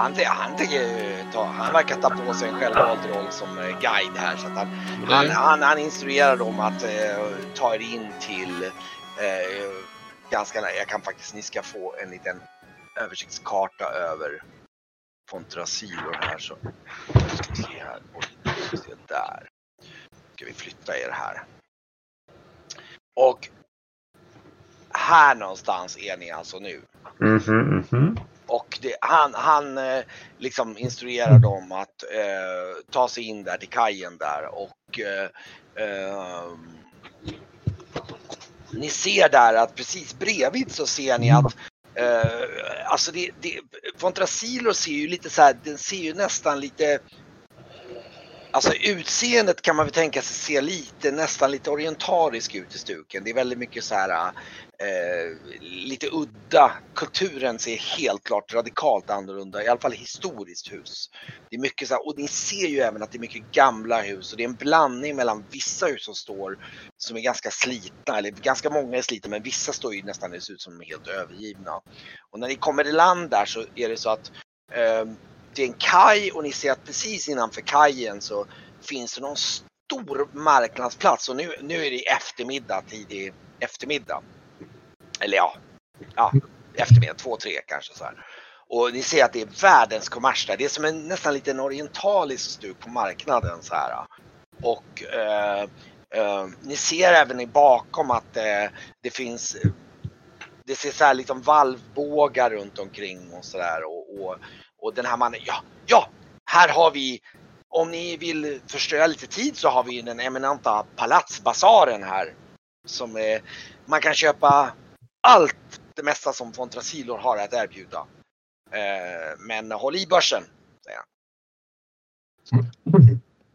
Han, han, han verkar ta på sig en självvald roll som eh, guide här. Så att han, han, han, han instruerar dem att eh, ta er in till eh, ganska Jag kan faktiskt, ni ska få en liten översiktskarta över Fontrasilor här. Så ska vi se här. Ska se där. Ska vi flytta er här. Och här någonstans är ni alltså nu. Mm -hmm, mm -hmm. Och det, han, han eh, liksom instruerar dem att eh, ta sig in där till kajen där och eh, eh, ni ser där att precis bredvid så ser ni att eh, alltså det, det, Fontrasilo ser ju lite så här, den ser ju nästan lite Alltså utseendet kan man väl tänka sig se lite, nästan lite orientalisk ut i stuken. Det är väldigt mycket så här eh, lite udda. Kulturen ser helt klart radikalt annorlunda, i alla fall historiskt hus. Det är mycket så här, och ni ser ju även att det är mycket gamla hus och det är en blandning mellan vissa hus som står som är ganska slitna, eller ganska många är slitna men vissa står ju nästan, det ser ut som de är helt övergivna. Och när ni kommer i land där så är det så att eh, det är en kaj och ni ser att precis innanför kajen så finns det någon stor marknadsplats och nu, nu är det eftermiddag, tidig eftermiddag. Eller ja, ja eftermiddag, två, tre kanske så här. Och ni ser att det är världens kommers där. Det är som en nästan lite orientalisk stuk på marknaden så här. Och eh, eh, ni ser även i bakom att eh, det finns det ser så här liksom valvbågar runt omkring och sådär och, och, och den här mannen, ja, ja, här har vi om ni vill förstöra lite tid så har vi den eminenta Palatsbasaren här. Som är, man kan köpa allt det mesta som Fontrasilor har att erbjuda. Eh, men håll i börsen, säger han.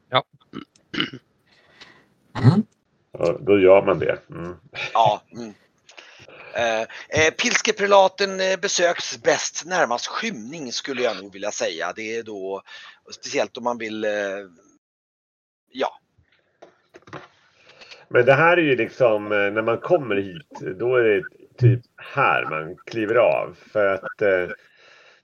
Ja. Mm. Då gör man det. Mm. Ja. Mm. Eh, eh, eh, besöks bäst närmast skymning skulle jag nog vilja säga. Det är då speciellt om man vill, eh, ja. Men det här är ju liksom eh, när man kommer hit, då är det typ här man kliver av. För att eh,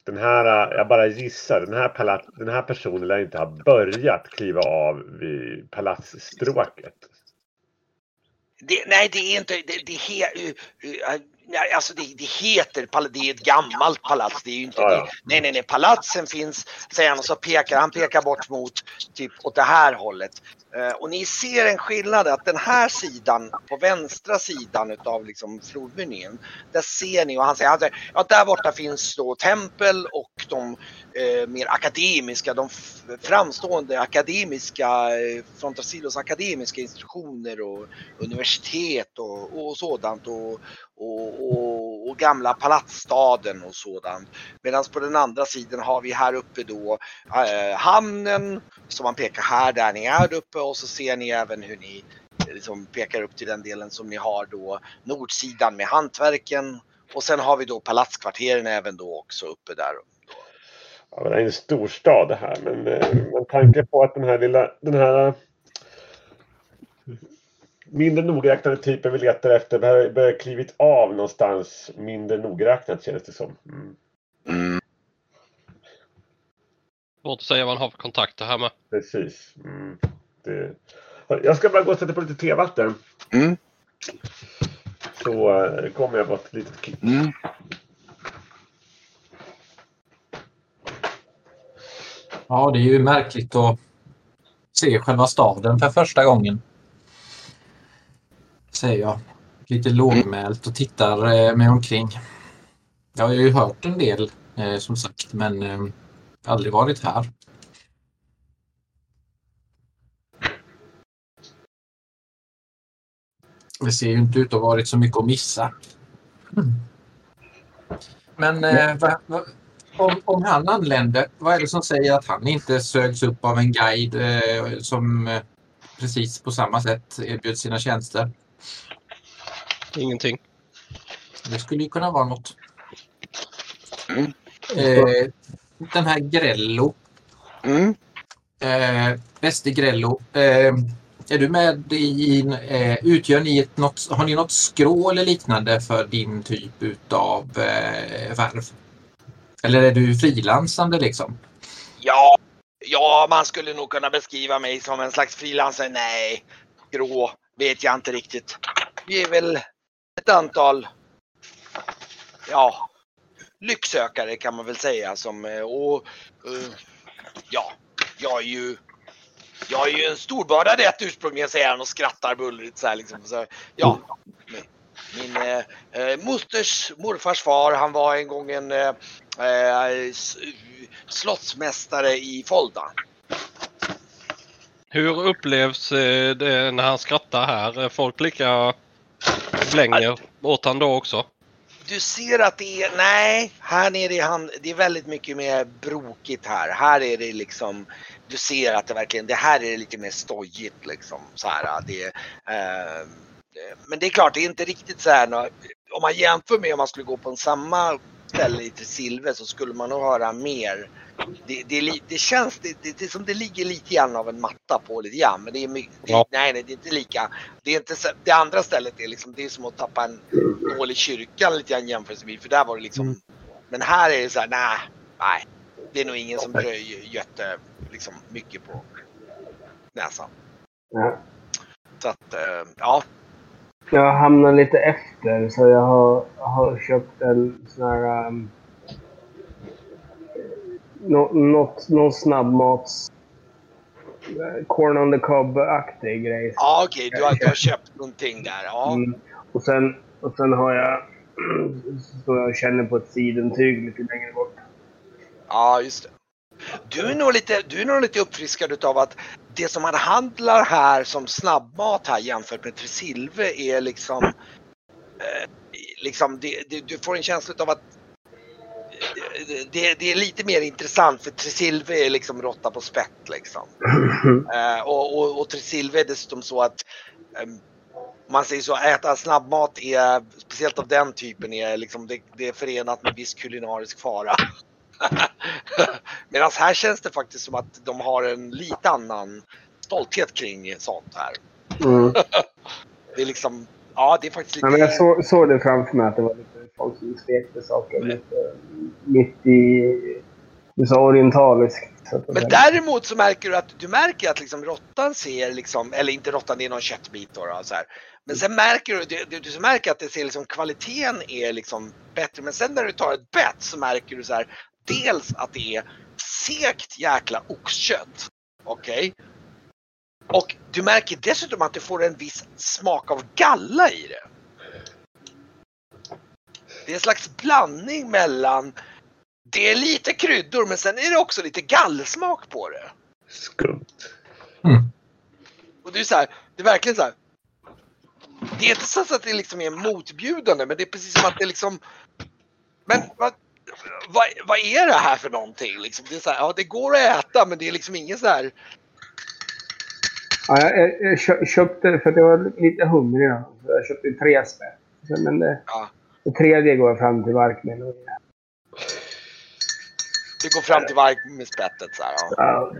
den här, jag bara gissar, den här, palat, den här personen lär inte ha börjat kliva av vid palatsstråket. Det, nej, det är inte, det, det, he, uh, alltså det, det heter, det är ett gammalt palats, det är ju inte ja, ja. Nej, nej, nej, palatsen finns, säger han och så pekar han pekar bort mot, typ åt det här hållet. Uh, och ni ser en skillnad att den här sidan, på vänstra sidan utav liksom flodmynningen, där ser ni och han säger, ja där borta finns då tempel och de eh, mer akademiska, de framstående akademiska, eh, från Trasilos akademiska institutioner och universitet och, och sådant och, och, och, och, gamla palatsstaden och sådant. Medan på den andra sidan har vi här uppe då eh, hamnen som man pekar här där ni är uppe och så ser ni även hur ni eh, liksom pekar upp till den delen som ni har då nordsidan med hantverken och sen har vi då palatskvarteren även då också uppe där ja, det är en storstad det här men eh, med tanke på att den här lilla, den här mindre nogräknade typen vi letar efter börjar klivit av någonstans mindre nogräknat känns det som. Mm. Mm. Svårt att säga vad han har för kontakter här med. Precis. Mm. Det... Jag ska bara gå och sätta på lite tevatten. Mm. Så äh, kommer jag på ett litet kick. Mm. Ja, det är ju märkligt att se själva staden för första gången. Säger jag. Lite lågmält och tittar eh, mig omkring. Jag har ju hört en del eh, som sagt men eh, aldrig varit här. Det ser ju inte ut att ha varit så mycket att missa. Men eh, va, va, om, om han anländer, vad är det som säger att han inte sögs upp av en guide eh, som eh, precis på samma sätt erbjöd sina tjänster? Ingenting. Det skulle ju kunna vara något. Mm. Eh, den här Grello. Mm. Eh, Bäste Grello. Eh, är du med i, eh, utgör ni ett, något, har ni något skrå eller liknande för din typ utav eh, värv? Eller är du frilansande liksom? Ja, ja, man skulle nog kunna beskriva mig som en slags frilansare. Nej, grå vet jag inte riktigt. Vi är väl ett antal, ja, lycksökare kan man väl säga som eh, och eh, ja, jag är ju jag är ju en storbördad rätt ursprungligen säger han och skrattar bullrigt så här liksom. Så, ja, min, min eh, mosters morfars far han var en gång en eh, slottsmästare i Folda. Hur upplevs eh, det när han skrattar här? Är folk lika blänger åt han då också? Du ser att det är, nej, här nere är han, det är väldigt mycket mer brokigt här. Här är det liksom, du ser att det verkligen, det här är lite mer stojigt liksom. Så här, det, eh, men det är klart, det är inte riktigt så här, om man jämför med om man skulle gå på en samma ställe i Tresilve så skulle man nog höra mer. Det, det, det känns, det, det, det som det ligger lite grann av en matta på lite grann. Men det är mycket, Ja. nej, nej, det är inte lika. Det, är inte, det andra stället är liksom, det är som att tappa en nål i kyrkan lite grann jämförelsevis. För där var det liksom, Mm. men här är det så här, nej, nej. Det är nog ingen som dröjer jätte, liksom mycket på näsan. Ja. Så att, eh, ja. Jag hamnar lite efter så jag har, har köpt en sån här... Um, nå, något, någon snabbmats... eh, Corn on the cob-aktig grej. Ja okej, du, har, du har köpt någonting där. Ja. Mm. Och, sen, och sen har jag... Så jag känner på ett sidentyg lite längre bort. Ja, just det. Du är nog lite, du är nog lite uppfriskad utav att det som man handlar här som snabbmat här jämfört med Tresilve är liksom, eh, liksom det, det, du får en känsla utav att det, det, det är lite mer intressant för Tresilve är liksom råtta på spett liksom. Eh, och, och, och Tresilve är dessutom så att ehm, man säger så, äta snabbmat är, speciellt av den typen, är liksom, det, det är förenat med viss kulinarisk fara. Medan här känns det faktiskt som att de har en lite annan stolthet kring sånt här. Mm. Det är liksom, ja det är faktiskt lite... Ja, men jag så, såg det framför mig att det var lite folk som stekte saker lite mitt i... Det så orientaliskt. Så Men däremot så märker du att du märker att liksom råttan ser liksom, eller inte råttan, det är någon köttbit då, då så här. Men sen märker du, du, du, du märker att det ser liksom, kvaliteten är liksom bättre. Men sen när du tar ett bett så märker du så här, dels att det är segt jäkla oxkött. Okej? Och du märker dessutom att du får en viss smak av galla i det. Det är en slags blandning mellan det är lite kryddor men sen är det också lite gallsmak på det. Skumt. Och det är så här, det är verkligen så här. Det är inte så att det liksom är motbjudande men det är precis som att det liksom Men vad, vad, vad är det här för någonting? Liksom, det är så här, ja det går att äta men det är liksom ingen så här Ja, jag, jag, jag kö- köpte för att jag var lite hungrig. då. Så jag köpte tre spänn. Så, Men det, Ja. det tredje går jag fram till Vark med. Och, Det går fram till varg med spettet så här. Ja. ja,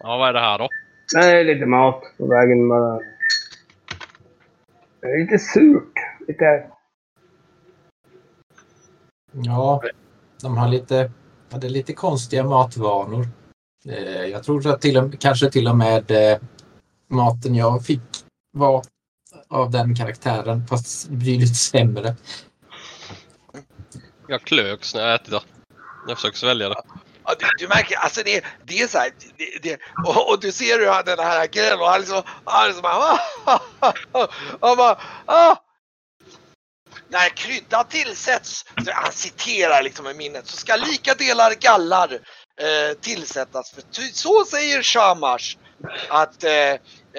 Ja, vad är det här då? nej, lite mat på vägen bara. Det är lite surt. Lite... Ja, de har lite, hade lite konstiga matvanor. Eh, jag tror att till och, kanske till och med eh, maten jag fick var av den karaktären, fast betydligt sämre. Jag klöks när jag ätit det. Jag försöker svälja det. Ja, du, du märker, alltså det, det är så här, det, det, och, och du ser hur han den här killen och han liksom, han liksom bara, ah, han bara, ah. När krydda tillsätts, han citerar liksom i minnet, så ska lika delar gallar eh, tillsättas. För ty, så säger Shamash att eh,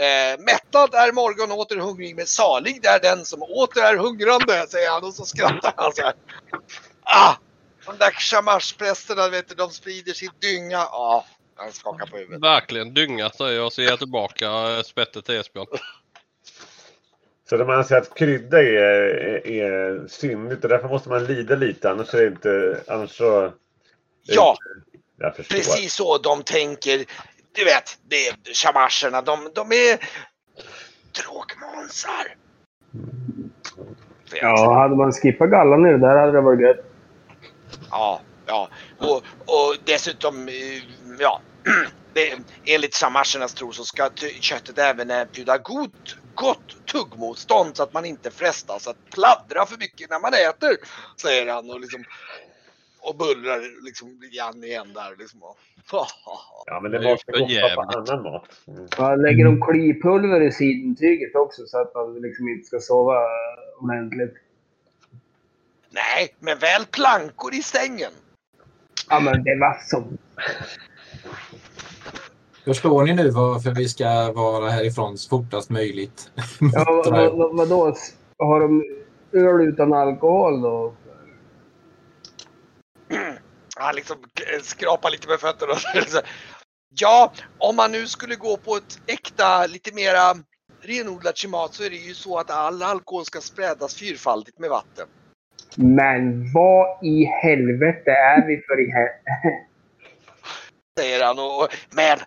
eh, mättad är morgon åter hungrig, men salig är den som åter är hungrande, säger han och så skrattar han så här. Ah! De där Shamash-prästerna, vet du, de sprider sin dynga. Ja, han skakar på huvudet. Verkligen dynga säger jag och så ger jag tillbaka eh, spettet till Esbjörn. Så de anser att krydda är, är, är syndigt och därför måste man lida lite annars är det inte... Annars så... Ja, Jag förstår. precis så de tänker. du vet, det är chamascherna, de, de är drogmånsar. Vet. Ja, hade man skippat gallan det där hade det varit gött. Ja, ja. Och, och dessutom, eh, ja. Det, enligt shamashernas tro så ska köttet även erbjuda god, gott tuggmotstånd så att man inte frestas att pladdra för mycket när man äter. Säger han och liksom och bullrar liksom grann igen där liksom. Ja, men det måste för gå på jävligt. annan mat. Mm. Lägger de klipulver i sidentyget också så att man liksom inte ska sova ordentligt. Nej, men väl plankor i sängen. Ja, men det var så. Förstår ni nu varför vi ska vara härifrån så fortast möjligt? Ja, vad, vad, vad, vadå? Har de öl utan alkohol då? Han liksom skrapar lite med fötterna. Ja, om man nu skulle gå på ett äkta, lite mera renodlat klimat så är det ju så att all alkohol ska spädas fyrfaldigt med vatten. Men vad i helvete är vi för i här? Säger han. Och- men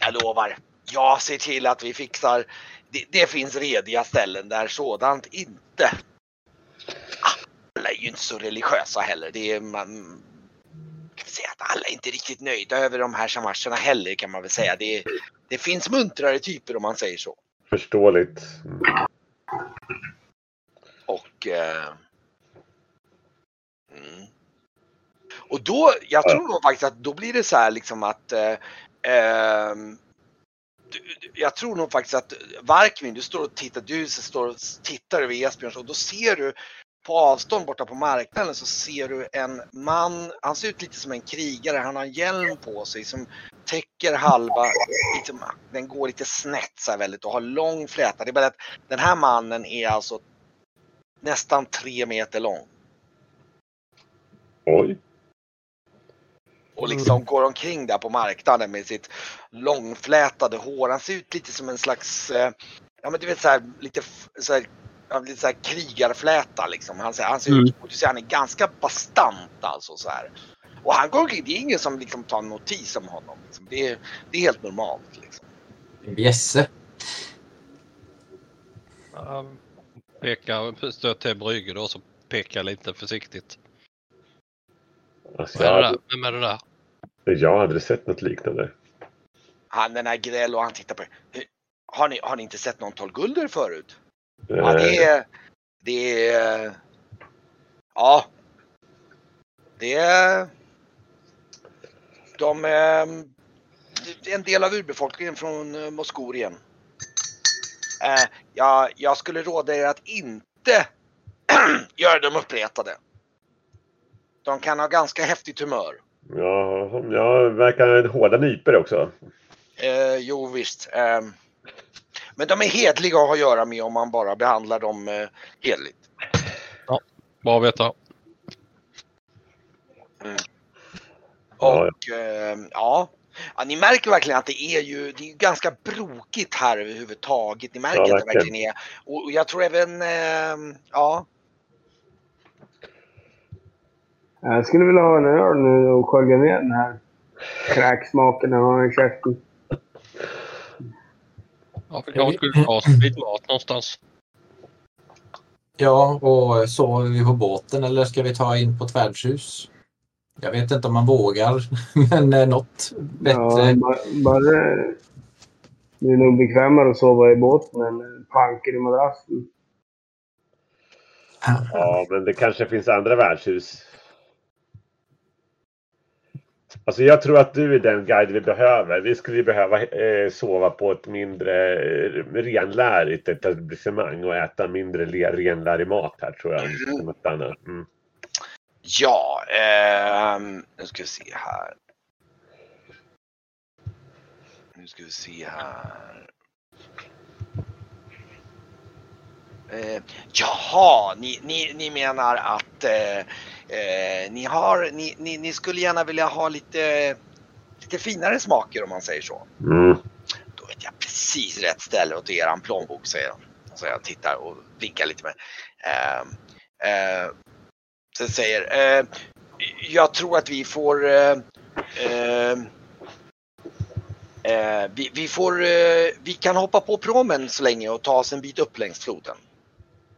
jag lovar, jag ser till att vi fixar. Det, det finns rediga ställen där sådant inte. Ah, Alla är ju inte så religiösa heller. Det är, man, kan säga att alla är inte riktigt nöjda över de här shamasherna heller kan man väl säga. Det, det finns muntrare typer om man säger så. Förståeligt. Mm. Och... Eh, mm. Och då, jag tror nog faktiskt att då blir det så här liksom att... Eh, Ehm, jag tror nog faktiskt att Varkvin, du står och tittar, du står och tittar över Esbjörns och då ser du på avstånd borta på marknaden så ser du en man, han ser ut lite som en krigare, han har en hjälm på sig som täcker halva, liksom, den går lite snett så här väldigt och har lång fläta. Det är bara att den här mannen är alltså nästan tre meter lång Oj och liksom går omkring där på marknaden med sitt långflätade hår. Han ser ut lite som en slags, eh, ja men du vet så här lite, så här, lite så här krigarfläta liksom. Han ser, han ser ut, och du ser han är ganska bastant alltså så här. Och han går det är ingen som liksom tar notis om honom. Liksom. Det, är, det är helt normalt liksom. Bjässe. Ja, Pekar, stöt till Brygge då så pekar lite försiktigt. Vem är jag, det hade, där? Vem är det där? Jag hade aldrig sett något liknande. Han den här Grell och han tittar på "Hur- har ni, har ni inte sett någon Tolgulder förut? Ja, det Eh, är... Det är... Ja. Det är... De är det är en del av urbefolkningen från eh, Moskorien. Eh, jag, jag skulle råda er att inte göra dem uppretade. De kan ha ganska häftigt humör. Ja, jag verkar hårda nyper också. Eh, jo visst. Eh, men de är hedliga att ha att göra med om man bara behandlar dem eh, hedligt. Bra att veta. Ja, Och eh, ja. ja, ni märker verkligen att det är ju det är ju ganska brokigt här överhuvudtaget. Ni märker Ja, att det verkligen. verkligen är. Och och jag tror även, eh, ja, Jag skulle vilja ha en öl nu och skölja ner den här kräksmaken jag har i käften. Ja, vi kanske skulle ta oss lite mat någonstans. Ja, och sover vi på båten eller ska vi ta in på ett värdshus? Jag vet inte om man vågar, men eh, något bättre. Ja, bara, det är nog bekvämare att sova i båten än planker i madrassen. Ja, men det kanske finns andra värdshus. Alltså jag tror att du är den guide vi behöver. Vi skulle behöva eh, sova på ett mindre eh, renlärigt etablissemang och äta mindre renlärig mat här tror jag. Stanna. Mm. ja, ehm, nu ska vi se här. Nu ska vi se här. Eh, jaha, ni, ni, ni menar att eh, eh, ni, har, ni, ni, ni skulle gärna vilja ha lite, lite finare smaker om man säger så. Mm. Då vet jag precis rätt ställe åt eran plånbok säger han. Så jag tittar och blinkar lite med. Eh, eh, sen säger eh, jag tror att vi får eh, eh, Eh, vi, vi, får, eh, vi kan hoppa på promen så länge och ta oss en bit upp längs floden.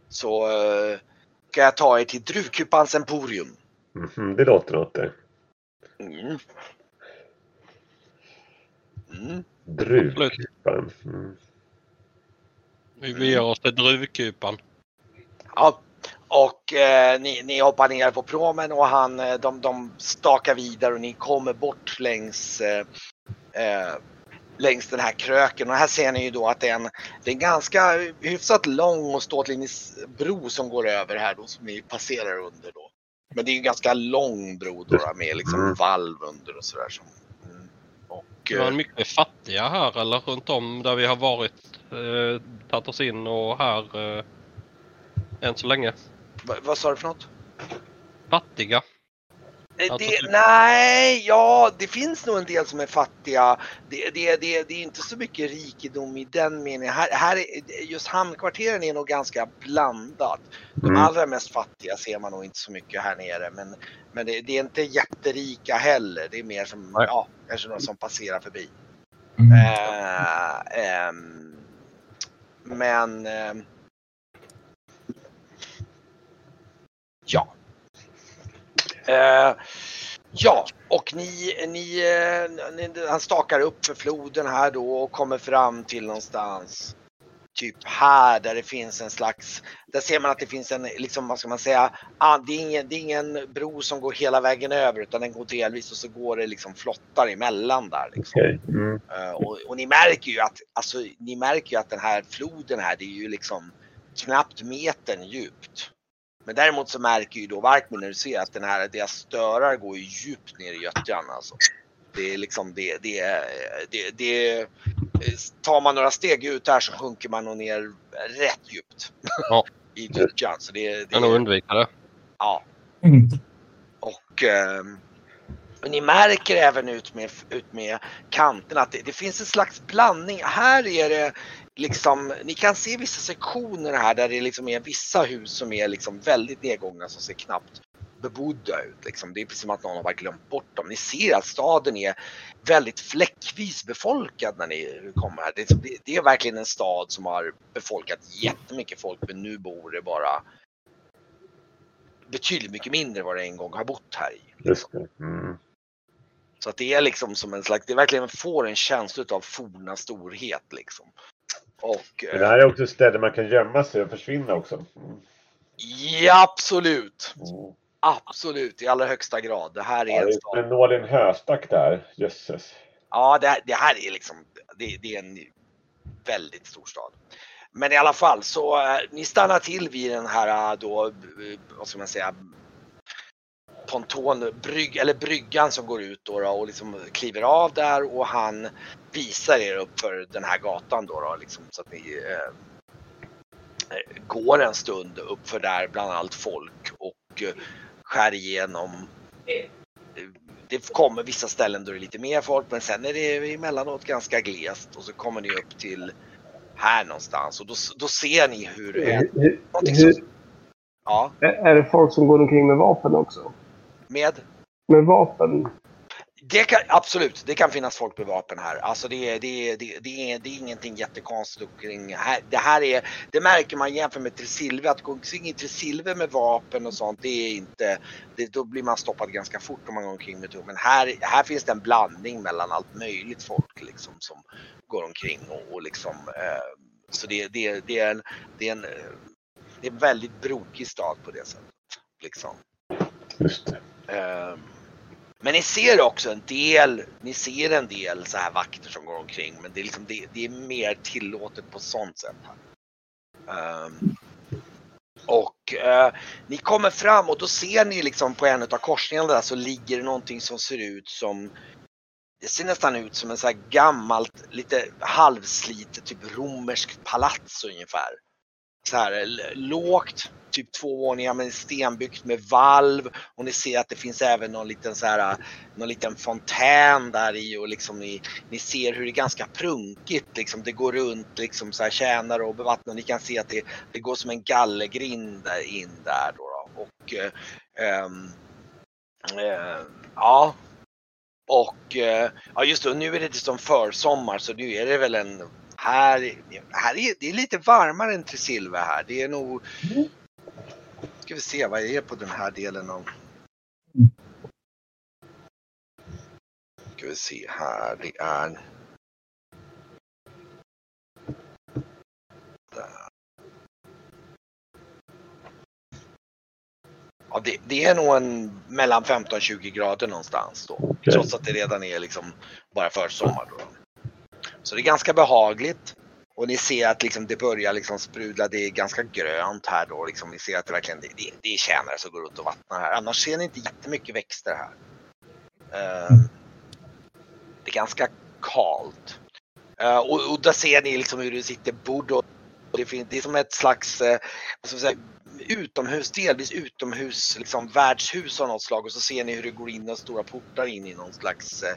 Så eh, kan jag ta er till Druvkupans Emporium. Mhm, det låter något det. Mm. Mm. Druvkupan. Mm. Vi beger oss till druvkupan. Ja, och eh, ni, ni hoppar ner på promen och han, eh, de, de stakar vidare och ni kommer bort längs, eh, eh, längs den här kröken. Och här ser ni ju då att det är en, det är en ganska hyfsat lång och ståtlig bro som går över här då som ni passerar under då. Men det är ju en ganska lång bro då, då med liksom Mm. valv under och sådär. Som, mm. och, Det var eh, mycket fattiga här eller runt om där vi har varit. Eh, tagit oss in och här eh, än så länge. vad, vad sa du för något? Fattiga. Det, nej, ja det finns nog en del som är fattiga. Det, det, det, det är inte så mycket rikedom i den meningen. Här, här är, just hamnkvarteren är nog ganska blandat. De Mm. allra mest fattiga ser man nog inte så mycket här nere. Men, men det, det är inte jätterika heller. Det är mer som, Nej. ja, kanske några som passerar förbi. Mm. Eh, ehm, men... ehm, ja. Eh, ja, och ni, ni, eh, ni, han stakar upp för floden här då och kommer fram till någonstans typ här där det finns en slags, där ser man att det finns en, liksom vad ska man säga, ah, det, är ingen, det är ingen bro som går hela vägen över utan den går delvis och så går det liksom flottar emellan där. Liksom. Okej. Mm. Eh, och, och ni märker ju att, alltså, ni märker ju att den här floden här, det är ju liksom knappt metern djupt. Men däremot så märker ju då Varkmin när du ser att den här, deras störar går ju djupt ner i gyttjan alltså. Det är liksom det, det, det, det, tar man några steg ut här så sjunker man nog ner rätt djupt. Ja. I gyttjan. Så det, det, Jag nog undvika det. ja. Mm. Och och ni märker även ut med, ut med kanterna att det, det finns en slags blandning. Här är det liksom, ni kan se vissa sektioner här där det liksom är vissa hus som är liksom väldigt nedgångna som ser knappt bebodda ut. Liksom. Det är precis som att någon har bara glömt bort dem. Ni ser att staden är väldigt fläckvis befolkad när ni kommer här. Det, är- det, det är verkligen en stad som har befolkat jättemycket folk men nu bor det bara betydligt mycket mindre vad det en gång har bott här i. Mm. Så att det är liksom som en slags, det verkligen får en känsla av forna storhet liksom. Och det här är också ett ställe man kan gömma sig och försvinna också. Mm. ja, absolut. Mm. Absolut i allra högsta grad. Det här är Ja, en stad. en nål i en höstack där. Jösses. Ja, det, här- det här är liksom, det, det är en väldigt stor stad. Men i alla fall så eh, ni stannar till vid den här eh, då, eh, vad ska man säga, ponton, brygg, eller bryggan som går ut då, då och liksom kliver av där och han visar er upp för den här gatan då, då liksom, så att ni eh, går en stund upp för där bland allt folk och eh, skär igenom det kommer vissa ställen då det är lite mer folk men sen är det emellanåt ganska glest och så kommer ni upp till här någonstans och då, då ser ni hur Hur, hur, hur, som, ja, är det folk som går omkring med vapen också? Med Med vapen? Det kan, absolut, det kan finnas folk med vapen här. Alltså det, är- det, är- det, det, är, det är ingenting jättekonstigt kring här. Det här är, det märker man jämfört med Tresilve, att gå omkring i Tresilve med vapen och sånt, det är inte, det, då blir man stoppad ganska fort om man går omkring med det. Men här, här finns det en blandning mellan allt möjligt folk liksom som går omkring och, och liksom, eh, så det, det, det, är en, det, är en, eh, det är en väldigt brokig stad på det sättet. Liksom. Just det. Ehm, men ni ser också en del, ni ser en del så här vakter som går omkring men det är, liksom, det, det är mer tillåtet på sånt sätt. Här. Um, och uh, ni kommer fram och då ser ni liksom på en av korsningarna där så ligger det någonting som ser ut som det ser nästan ut som en så här gammalt, lite halvslitet, typ romerskt palats ungefär. Så här lågt, typ två våningar men stenbyggt med valv och ni ser att det finns även någon liten så här, någon liten fontän där i och liksom ni, ni ser hur det är ganska prunkigt liksom. Det går runt liksom så här tjänare och bevattnare. Ni kan se att det, det går som en gallergrind in där då. då. Och eh, ehm, eh, ja. och eh, ja just det, nu är det som försommar så nu är det väl en här, här är det är lite varmare än Tresilva här. Det är nog mm. Ska vi se vad är på den här delen av Ska vi se här, det är Där. Ja, det, det är nog en mellan 15 och 20 grader någonstans då. Okej. Trots att det redan är liksom bara försommar då. Så det är ganska behagligt. Och ni ser att liksom det börjar liksom sprudla, det är ganska grönt här då. Liksom ni ser att det verkligen det, det, det är tjänare som går runt och vattnar här. Annars ser ni inte jättemycket växter här. Uh, det är ganska kalt. Uh, och, och där ser ni liksom hur det sitter bord och det, finns, det är som ett slags eh, ska säga, utomhus, delvis utomhus, liksom värdshus av något slag och så ser ni hur det går in några stora portar in i någon slags eh,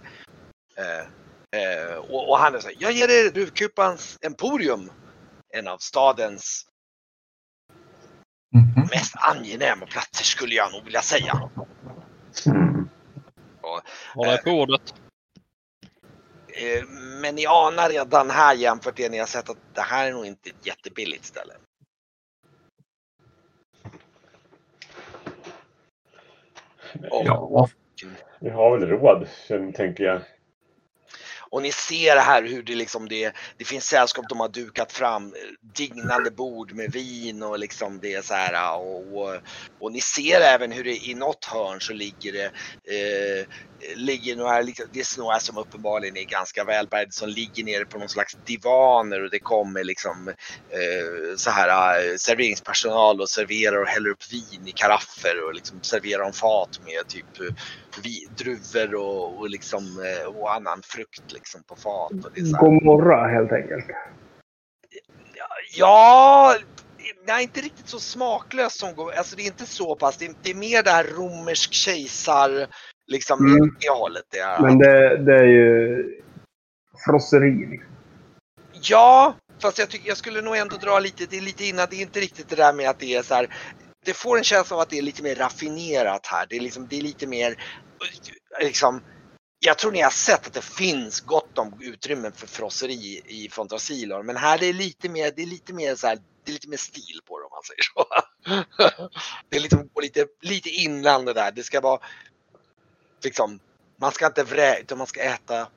eh eh, eh, och, och han är så här, jag ger er Druvkupans Emporium. En av stadens Mhm. mest angenäma platser skulle jag nog vilja säga. Mm. Var är bordet? Eh, Men ni anar redan här jämfört med det ni har sett att det här är nog inte ett jättebilligt ställe. Och, Ja. Vi har väl råd, tänker jag. Och ni ser här hur det liksom det, det finns sällskap de har dukat fram eh, dignande bord med vin och liksom det så här eh, och, och, och ni ser även hur det i något hörn så ligger det eh, ligger några, det är några som uppenbarligen är ganska välbärgade som ligger nere på någon slags divaner och det kommer liksom eh, så här eh, serveringspersonal och serverar och häller upp vin i karaffer och liksom serverar dem fat med typ eh, druvor och, och liksom eh, och annan frukt liksom på fat. Och det är. Gomorra helt enkelt. Ja, nej inte riktigt så smaklöst som går. Alltså det är inte så pass. Det är, det är mer det här romersk kejsar liksom Mm. det hållet. Det är. Men det, det är ju frosseri. Liksom. Ja, fast jag, tycker, jag skulle nog ändå dra lite, det är lite innan, det är inte riktigt det där med att det är så här. Det får en känsla av att det är lite mer raffinerat här. Det är, liksom, det är lite mer, liksom, jag tror ni har sett att det finns gott om utrymmen för frosseri i Fontrasilor. Men här är det lite mer, det är lite mer så här, det är lite mer stil på det om man säger så. Det är liksom lite, lite innan det där. Det ska vara liksom, man ska inte vrä, utan man ska äta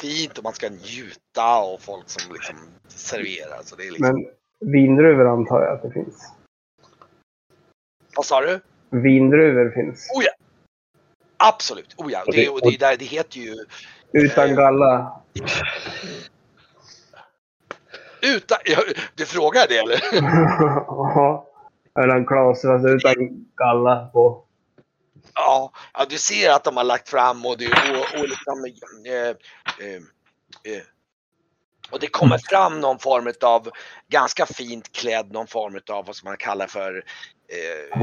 fint och man ska njuta och folk som liksom serverar. Så det är liksom, Men vindruvor antar jag att det finns. vad sa du? Vindruvor finns. Oh ja! Absolut, oh ja. Och det, och det, är där, det heter ju Utan galla. utan, du frågar det eller? Ja. Eller en Klas utan galla på. Ja, ja, du ser att de har lagt fram och det, och, och liksom, eh, eh, eh, och det kommer fram någon form av ganska fint klädd, någon form av vad som man kallar för eh,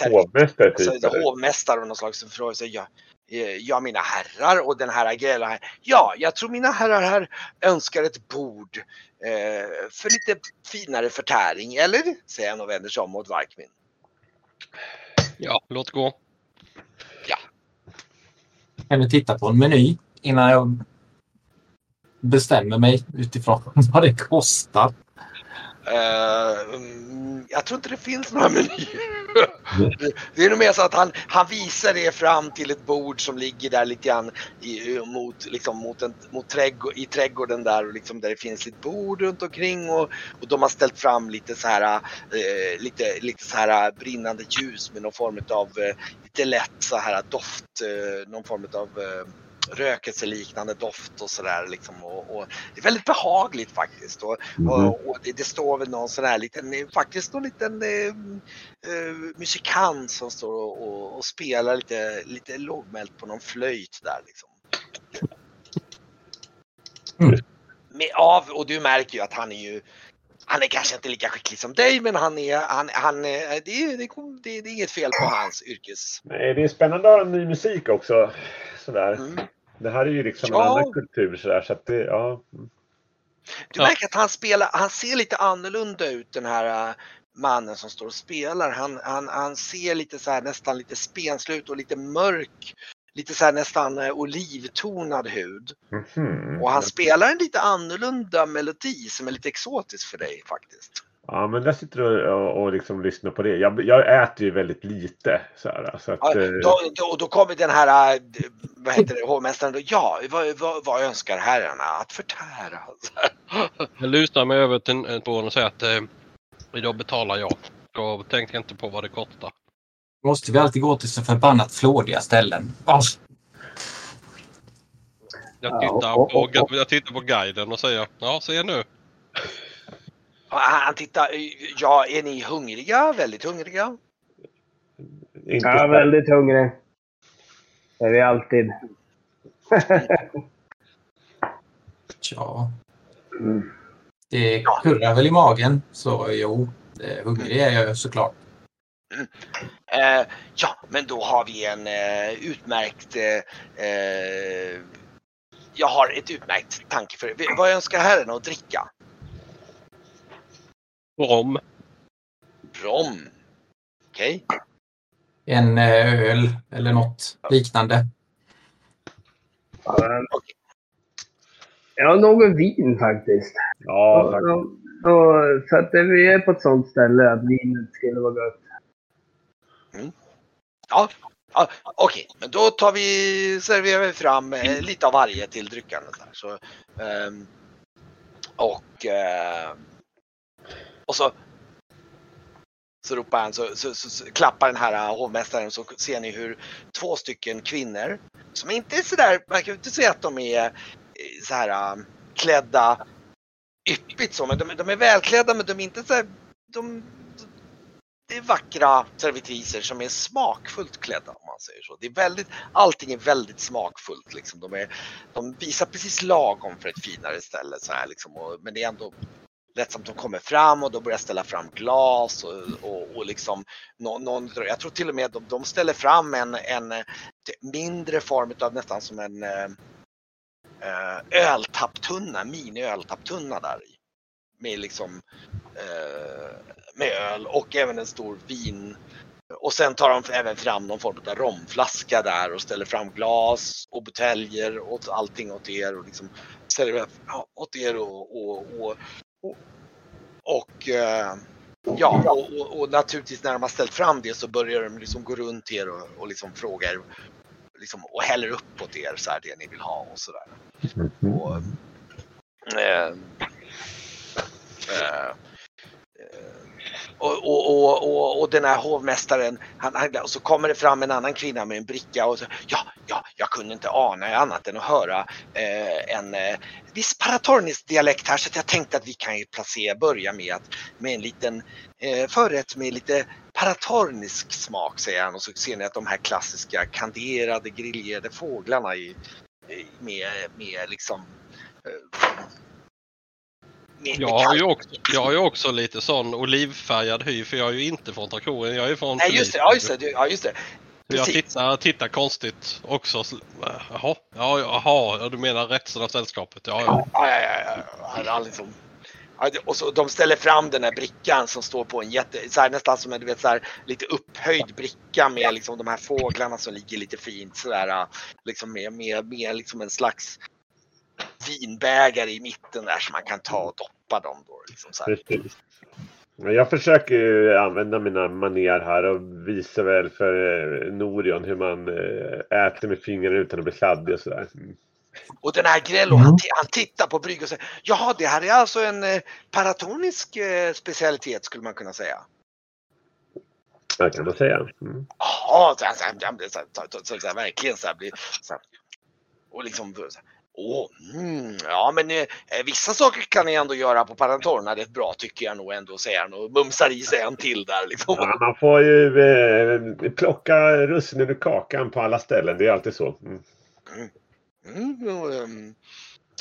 Hovmästare Så typ. det eller? hovmästare och någon slags fråga sig, ja, eh, ja mina herrar och den här Agrella här. Ja, jag tror mina herrar här önskar ett bord eh, för lite finare förtäring, eller? Säger han och vänder sig om mot Varkmin. Ja, låt gå. Kan du titta på en meny innan jag bestämmer mig utifrån vad det kostar? Eh, mm, jag tror inte det finns några menyer. Det- är nog mer så att han, han visar det fram till ett bord som ligger där lite grann i, mot, liksom, mot, en, mot trädgård, i trädgården där och liksom där det finns ett bord runt omkring och, och de har ställt fram lite så här, eh, lite, lite så här brinnande ljus med någon form av eh, lite lätt så här doft, eh, någon form av eh, rökelseliknande doft och sådär liksom och, och det är väldigt behagligt faktiskt. Och, och, och det, det står väl någon sån här liten, eh, faktiskt någon liten eh, eh, musikant som står och, och, spelar lite, lite lågmält på någon flöjt där liksom. Mm. Med, av, och du märker ju att han är ju han är kanske inte lika skicklig som dig men han är, han, han, är, det, är- det, är- det är inget fel på hans yrkes... Nej, det är spännande att ha ny musik också. Sådär. Mm. Det här är ju liksom Ja. en annan kultur sådär, så att det, ja. mm. Du Ja. märker att han spelar, han ser lite annorlunda ut den här äh, mannen som står och spelar. Han, han, han ser lite så här nästan lite spenslig ut och lite mörk lite så här nästan eh, olivtonad hud. Mhm. Och han spelar en lite annorlunda melodi som är lite exotisk för dig faktiskt. Ja, men jag sitter och, och, och liksom lyssnar på det. Jag, jag äter ju väldigt lite. Så här, så att, Ja, eh, då, då, då kommer den här, äh, vad heter det, hovmästaren ja, vad, vad, vad önskar herrarna att förtära? Jag lutar mig över till på honom och säger att eh, idag betalar jag. Då tänker jag inte på vad det kostar. Måste vi alltid gå till så förbannat flådiga ställen? Jag Ja, tittar, på, jag tittar på guiden och säger ja, se nu. Han tittar, ja, är ni hungriga? Väldigt hungriga? inte är väldigt hungrig. Det är vi alltid. Tja, Mm. det kurrar väl i magen. Så jo, eh, hungrig är jag såklart. Eh, ja, men då har vi en eh, utmärkt... Eh, eh, jag har ett utmärkt tanke för er. Vad önskar herrarna att dricka? Rom. Rom. Okej. En eh, öl eller något liknande. Ja, har något vin faktiskt. Ja, Och, och, och, så att vi är på ett sånt ställe att vinet skulle vara gott. Ja, ja, okej, men då tar vi, serverar vi fram eh, lite av varje till dryckarna. Så, ehm, och, eh, och så, så ropar han, så, så, så, så klappar den här äh, hovmästaren så ser ni hur två stycken kvinnor som inte är sådär, man kan ju inte säga att de är äh, så här äh, klädda yppigt så, men de, de är välklädda men de är inte så här, de, det är vackra servitriser som är smakfullt klädda om man säger så. Det är väldigt, allting är väldigt smakfullt liksom. De, är, de visar precis lagom för ett finare ställe så här liksom. Och, men det är ändå lättsamt de kommer fram och då börjar ställa fram glas och, och, och liksom någon, någon, jag tror till och med de, de ställer fram en, en typ mindre form av nästan som en eh, eh, öltapptunna, mini-öltapptunna där i. Med liksom eh, med öl och även en stor vin. Och sen tar de även fram någon form av romflaska där och ställer fram glas och buteljer och allting åt er och liksom serverar ja, åt er och, och, och, och, och eh, Ja, och, och, och naturligtvis när de har ställt fram det så börjar de liksom gå runt er och, och liksom fråga er liksom, och häller upp åt er så här det ni vill ha och sådär. Mhm. Och, eh, eh, och, och, och, och, och den här hovmästaren, han, han, och så kommer det fram en annan kvinna med en bricka och så, ja, ja, jag kunde inte ana annat än att höra eh, en eh, viss paratornisk dialekt här så att jag tänkte att vi kan ju placera, börja med att med en liten eh, förrätt med lite paratornisk smak säger han och så ser ni att de här klassiska kanderade grillade fåglarna i, i- med, med liksom eh, jag har, ju också, jag har ju också lite sån olivfärgad hy för jag är ju inte från Traktorien. Jag är från Nej just det, ja just det, ja just det. Jag tittar, tittar konstigt också. Så- Jaha, ja, jaha, du menar resten av sällskapet? Ja, ja. Ja, ja, ja, ja. Liksom, och så de ställer fram den här brickan som står på en jätte, så här, nästan som en du vet, så här, lite upphöjd bricka med liksom de här fåglarna som ligger lite fint sådär. Liksom med, med, med liksom en slags vinbägare i mitten där som man kan ta och doppa dem då. Liksom. Precis. Jag försöker använda mina manér här och visa väl för eh, Norion hur man eh, äter med fingrarna utan att bli kladdig och sådär. Mm. Och den här Grello, Mm. han, han tittar på bryggan och säger Jaha, det här är alltså en eh, paratonisk eh, specialitet skulle man kunna säga. Ja, kan man säga. Mm. Jaha, så så så så verkligen så här blir. Och liksom så Åh, mm, ja men eh, vissa saker kan ni ändå göra på Paratorna rätt bra tycker jag nog ändå säger han och mumsar i sig en till där liksom. Ja, man får ju eh, plocka russinen ur kakan på alla ställen. Det är alltid så. Mm. Mm, och, ehm,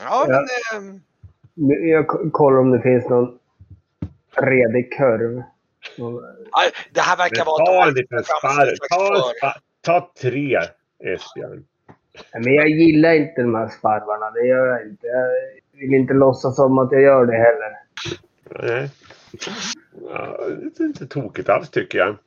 ja men ehm, Nu- Jag kollar om det finns någon redig kurv. Ja, det här verkar Men vara ta Ta, ta tre Esbjörn. Men jag gillar inte de här sparvarna. Det gör jag inte. Jag vill inte låtsas som att jag gör det heller. Nej. Ja, det är inte tokigt alls tycker jag.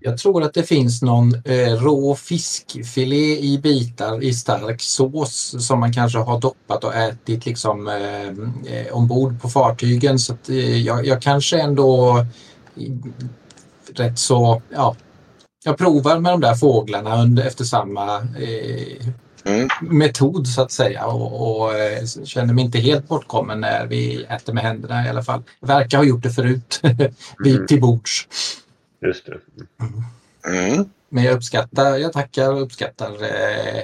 Jag tror att det finns någon eh, rå fiskfilé i bitar i stark sås som man kanske har doppat och ätit liksom eh, eh, ombord på fartygen. Så att, eh, jag, jag kanske ändå rätt så, ja, jag provar med de där fåglarna under, efter samma eh, Mm. metod så att säga och, och eh, känner mig inte helt bortkommen när vi äter med händerna i alla fall. Verkar ha gjort det förut, vi Mm. till bords. Just det. Mm. Men jag uppskattar, jag tackar och uppskattar. Eh,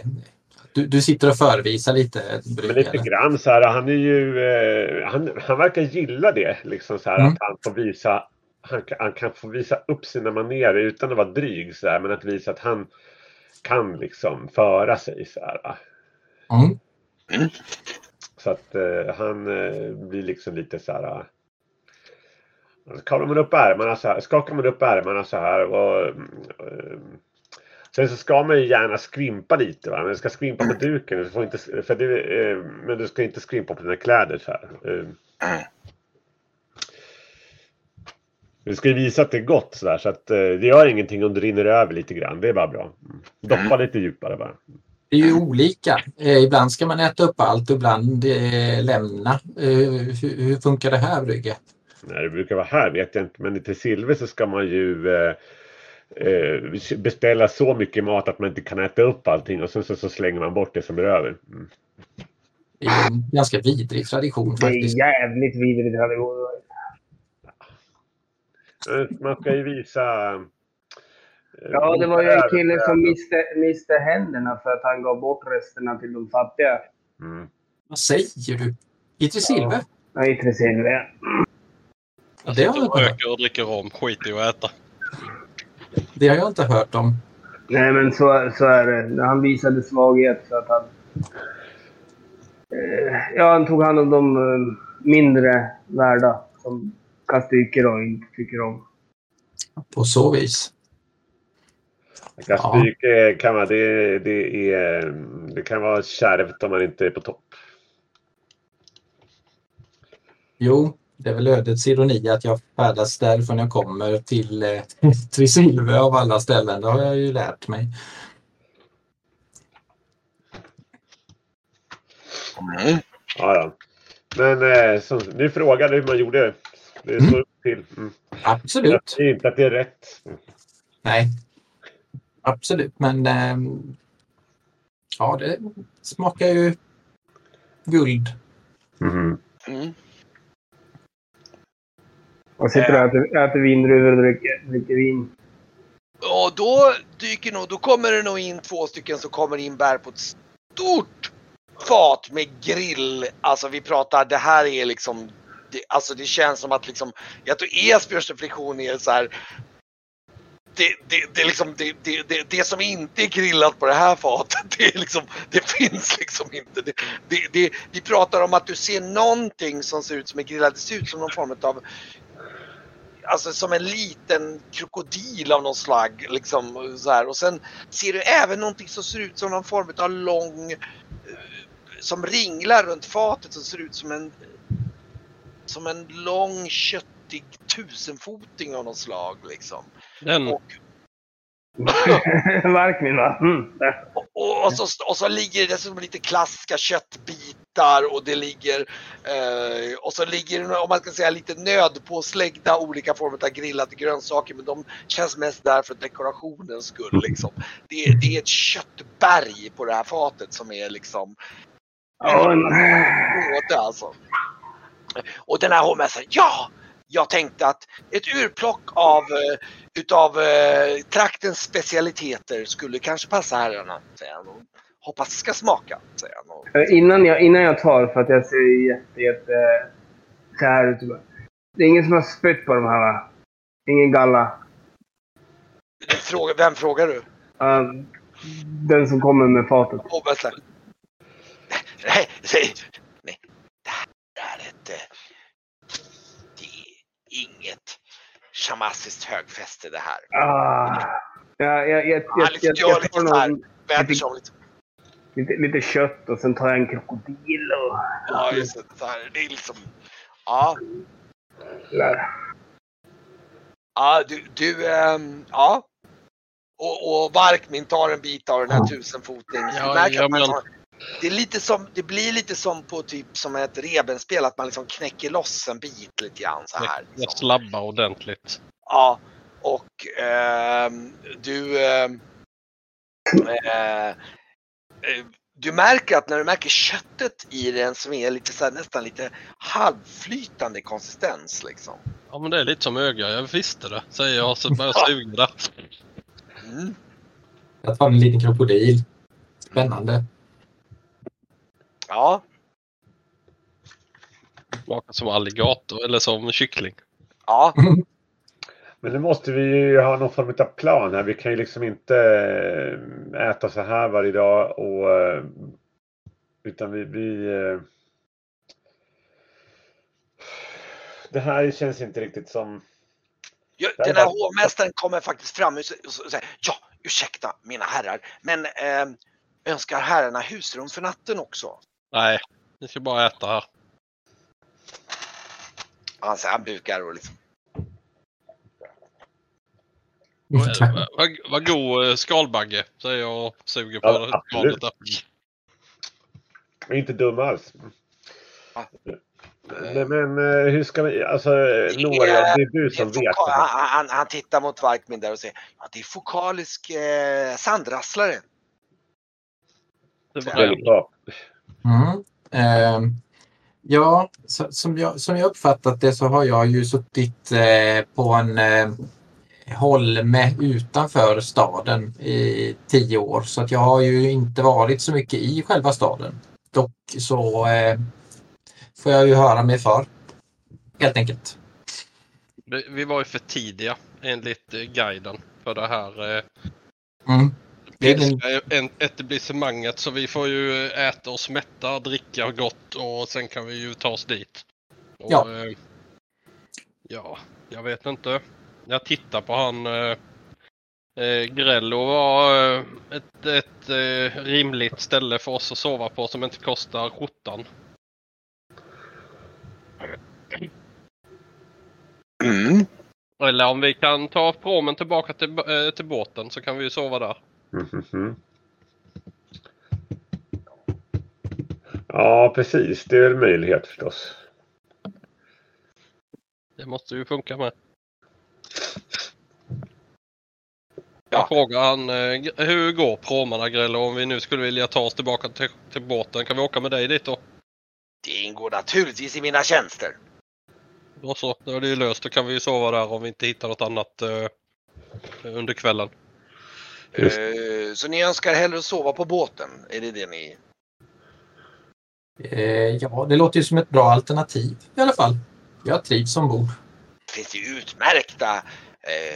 du, du sitter och förevisar lite Men lite grann så här, han är ju, eh, han, han verkar gilla det. Liksom så här Mm. att han får visa, han, kan- han kan få visa upp sina manér utan att vara dryg så här, men att visa att han kan liksom föra sig så här. Mm. Så att eh, han eh, blir liksom lite så här. eh, Kavlar man upp ärmarna så här, skakar man upp ärmarna så här och eh, Sen så ska man ju gärna skrimpa lite va, men du ska skrimpa på duken. Du får inte, för det, eh, men du ska inte skrimpa på dina kläder så här. Mm. Du ska ju visa att det är gott så där så att eh, det gör ingenting om det rinner över lite grann. Det är bara bra. Mm. Doppa lite djupare bara. Det är ju olika. Eh, ibland ska man äta upp allt och ibland eh, lämna. Eh, hur, hur funkar det här Brygge? Nej, det brukar vara här vet jag inte. Men till silver så ska man ju eh, eh, beställa så mycket mat att man inte kan äta upp allting och sen så, så slänger man bort det som är över. Mm. Det är en ganska vidrig tradition Det är faktiskt. jävligt vidrigt tradition. Man ska ju visa... eh, Ja, det var ju en kille som miste, miste händerna för att han gav bort resterna till de fattiga. Mm. Vad säger du? I silver? Ja, i Tresilve. Ja, det, har jag inte och hört. och dricker rom. Skit i att äta. det har jag inte hört om. Nej, men så, så är det. Han visade svaghet för att han... Eh, ja, han tog hand om de eh, mindre värda som Kastyker och inte tycker om. På så vis. Gaspyke kan vara, det, det, är, det kan vara kärvt om man inte är på topp. Jo, det är väl ödets ironi att jag färdas därifrån jag kommer till eh, Trisilve av alla ställen. Det har jag ju lärt mig. Mm. Ja, ja. Men eh, som, nu frågade hur man gjorde. Det Mm. står upp till. Mm. Jag Absolut. säger inte att det är rätt. Nej. Absolut, men ehm, ja, det smakar ju guld. Mhm. Mm. Och sitter och äter, äter vindruvor och dricker, dricker vin. Och då dyker nog, då kommer det nog in två stycken som kommer in bär på ett stort fat med grill. Alltså vi pratar, det här är liksom, det, alltså det känns som att liksom, jag tror Esbjörns reflektion är så här. Det, det, det, liksom, det, det, det, det som inte är grillat på det här fatet, det, är liksom, det finns liksom inte. Det, det, det, vi pratar om att du ser någonting som ser ut som är grillat. Det ser ut som någon form av Alltså som en liten krokodil av någon slag. Liksom, så här. Och sen ser du även någonting som ser ut som någon form av lång... Eh, som ringlar runt fatet som ser ut som en... Som en lång köttig tusenfoting av något slag. Liksom. Den, Och, Verkligen va? Mm. och, och, och, så, och så ligger det dessutom lite klassiska köttbitar och det ligger eh, och så ligger det, om man ska säga lite nödpåsläggda olika former av grillade grönsaker men de känns mest där för dekorationens skull liksom. Det, är- det är ett köttberg på det här fatet som är liksom Ja, en- både alltså. Och den här hovmästaren, ja! Jag tänkte att ett urplock av eh, utav eh, traktens specialiteter skulle kanske passa herrarna, säger han. Och hoppas det ska smaka, säger han. Och, Eh, Innan jag, innan jag tar, för att jag ser jätte, jätte så här ut. Det är ingen som har spytt på de här va? Ingen galla. fråga, vem frågar du? Uh, den som kommer med fatet. Hovmästaren. Nej, nej, nej. Det här är ett... eh, Det är inget shamassiskt högfäste det här. Ah. Ja, jag, jag, jag, Ja, jag, lite jag, tar någon, lite. lite, lite kött och sen tar jag en krokodil och... Ja, just det. Det är liksom... Ja. Ja, du, du ehm, ja. Och, och Varkmin tar en bit av den här Ja. tusenfotings. Ja, men- det, är lite som, det blir lite som på typ som ett rebenspel, att man liksom knäcker loss en bit lite grann så här. Jag Liksom. slabbar ordentligt. Ja, och ehm, du... ehm, eh, eh, du märker att när du märker köttet i den som är lite så här, nästan lite halvflytande konsistens liksom. Ja men det är lite som öga, jag visste det. Säger jag så börjar jag suga. Mm. Jag tar en liten krokodil. Spännande. Ja, Smakar som alligator eller som kyckling. ja. Men nu måste vi ju ha någon form av plan här. Vi kan ju liksom inte eh, äta så här varje dag och eh, utan vi, vi eh, Det här känns inte riktigt som är Den här hovmästaren kommer faktiskt fram och säger ja, ursäkta mina herrar, men ehm, önskar herrarna husrum för natten också? Nej, ni ska bara äta här. Han, säger, han bukar och liksom. Vad, god eh, skalbagge, säger jag och suger på Ja, det inte dum alls. Men, men eh, hur ska vi, alltså Noria, det är du Det är som vet han, han, han tittar mot Varkmin där och säger ja, det är fokalisk eh, sandrasslare. Det var Väldigt bra. Mm. Ehm, ja, så, som, jag, som jag uppfattat det så har jag ju suttit eh, på en eh, holme utanför staden i tio år så att jag har ju inte varit så mycket i själva staden. Dock så eh, får jag ju höra mig för. Helt enkelt. Vi, vi var ju för tidiga enligt eh, guiden för det här eh, Mm. Etablissemanget så vi får ju eh, äta oss mätta, dricka gott och sen kan vi ju ta oss dit. Och, Ja. Eh, ja, jag vet inte. Jag tittar på han eh, eh, Grello var eh, ett, ett eh, rimligt ställe för oss att sova på som inte kostar skjortan. Mm. Eller om vi kan ta promen tillbaka till, till båten så kan vi ju sova där. Mhm. Ja, precis. Det är en möjlighet förstås. Det måste ju funka med. Ja. Jag frågar han eh, hur går promarna Grello om vi nu skulle vilja ta oss tillbaka till, till båten. Kan vi åka med dig dit då? Det ingår naturligtvis i mina tjänster. Då så, då är det ju löst. Då kan vi ju sova där om vi inte hittar något annat eh, under kvällen. Eh, så ni önskar hellre sova på båten? Är det det ni... Eh, ja, det låter ju som ett bra alternativ i alla fall. Jag trivs ombord. Det finns ju utmärkta eh,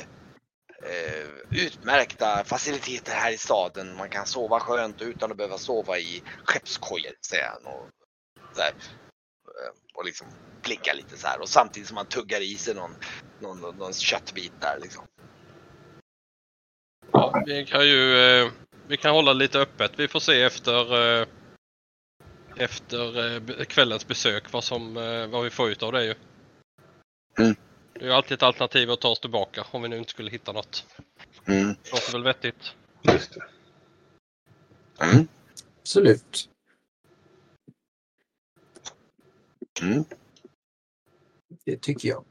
eh, utmärkta faciliteter här i staden. Man kan sova skönt utan att behöva sova i skeppskojor, säger han. Och, så här, eh, och liksom blickar lite så här. Och samtidigt som man tuggar i sig någon, någon, någon, någon köttbit där liksom. Ja, vi kan ju eh, vi kan hålla lite öppet. Vi får se efter eh, efter eh, kvällens besök vad, som, eh, vad vi får ut av det ju. Mm. Det är ju alltid ett alternativ att ta oss tillbaka om vi nu inte skulle hitta något. Mm. Det låter väl vettigt. Just det. Mm. Absolut. Mm. Det tycker jag.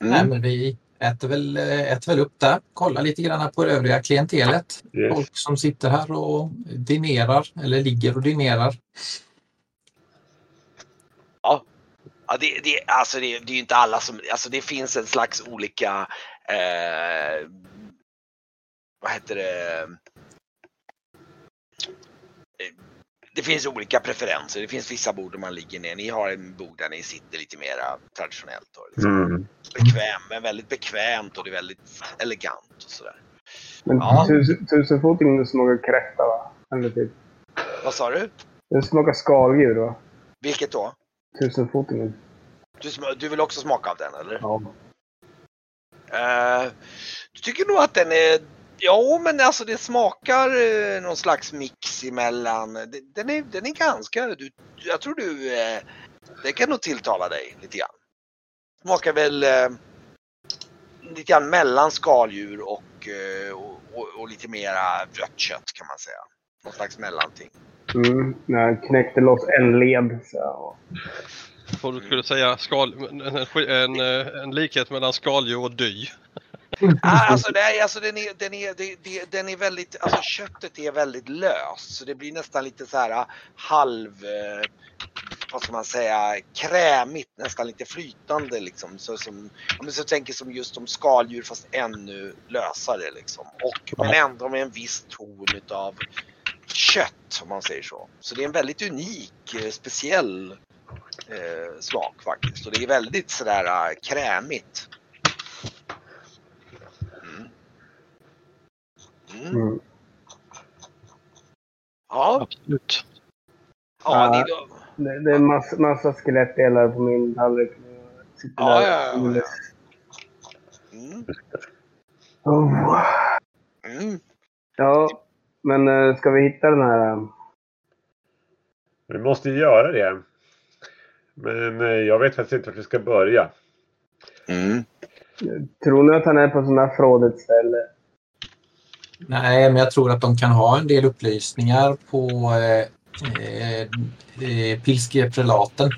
Mm. Nej, men vi äter väl, eh, äter väl upp där. Kollar lite grann på det övriga klientelet. Yes. Folk som sitter här och dinerar eller ligger och dinerar. Ja, det, det, alltså det, det är ju inte alla som, alltså det finns en slags olika, eh, vad heter det? Det finns olika preferenser. Det finns vissa bord där man ligger ner. Ni har en bord där ni sitter lite mera traditionellt och liksom Mm. bekväm, men väldigt bekvämt och det är väldigt elegant och sådär. Men Ja. tusen, tusenfotingen smakar kräfta va? Eller typ. Vad sa du? Den smakar skaldjur va? Vilket då? Tusenfotingen. Du, du vill också smaka av den eller? Ja. Eh, du tycker nog att den är Ja men alltså det smakar eh, någon slags mix emellan. Det- Den är, den är ganska, du, jag tror du, eh, det kan nog tilltala dig lite grann. Smakar väl eh, lite grann mellan skaldjur och, eh, och, och, och lite mera rött kött kan man säga. Någon slags mellanting. Mm. När jag knäckte loss en led. Så. Och du skulle säga skal, en, en, en, en likhet mellan skaldjur och dy. Ah, alltså, nej, alltså den, är, den, är, det- det- den är väldigt, alltså köttet är väldigt löst så det blir nästan lite så här ah, halv, eh, vad ska man säga, krämigt, nästan lite flytande liksom. Så, som, om man så tänker som just som skaldjur fast ännu lösare liksom. Och, men ändå med en viss ton utav kött om man säger så. Så det är en väldigt unik, eh, speciell eh, smak faktiskt. Och det är väldigt sådär ah, krämigt. Mm. Mm. Ja, Absolut. ja, Ja. ni, Det, det är massa, massa skelettdelar på min tallrik. Ja, ja, ja, ja. Mm. Oh. Mm. Ja, men eh, ska vi hitta den här? eh, Vi måste ju göra det. Men eh, jag vet faktiskt inte vart vi ska börja. Mm. Tror ni att han är på sådana frådigt ställe? Nej, men jag tror att de kan ha en del upplysningar på eh, eh, eh, Pilskeprelaten.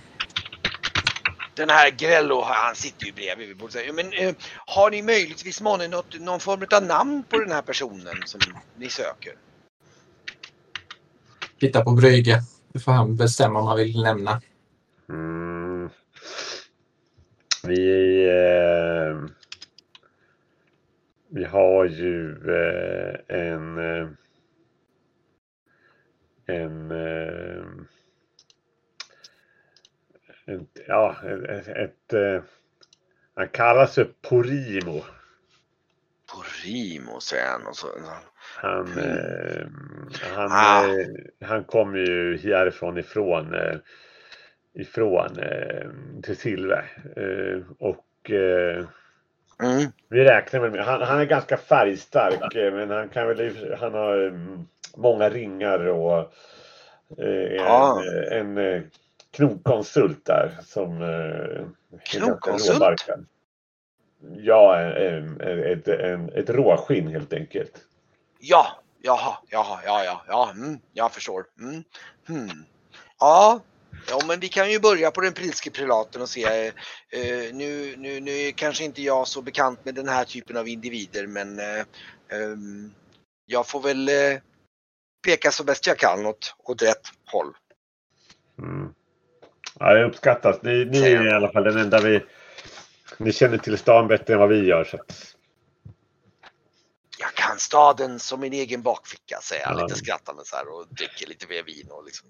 Den här Grello, han sitter ju bredvid. Vi borde säga. Men, eh, har ni möjligtvis månne något, någon form av namn på den här personen som ni söker? Titta på Brygge. Nu får han bestämma om han vill nämna. Mm. Vi, eh, vi har ju eh, en, eh, en, eh, en ja, ett, ett han kallas för Porimo. Porimo säger han. Och så. Han, eh, han, Ah. han kommer ju härifrån ifrån, ifrån till Silve. Och Mm. vi räknar med, han, han är ganska färgstark eh, men han kan väl, han har mm, många ringar och eh, Ah. en, en eh, knokkonsult där som eh, Knokkonsult? råbarkad. Ja, en, en, ett, en, ett råskinn helt enkelt. Ja, jaha, jaha, ja, ja, ja, mm, jag förstår. Mm. Hmm. Ja, ja, men vi kan ju börja på den pilske prelaten och se. Eh, nu, nu, nu är kanske inte jag så bekant med den här typen av individer, men eh, ehm, jag får väl eh, peka så bäst jag kan åt, åt rätt håll. Mm. Ja, det uppskattas. Ni, ni är i jag. alla fall den enda vi... Ni känner till stan bättre än vad vi gör. Så Jag kan staden som min egen bakficka, säger han Ja. lite skrattande så här och dricker lite mer vin och liksom.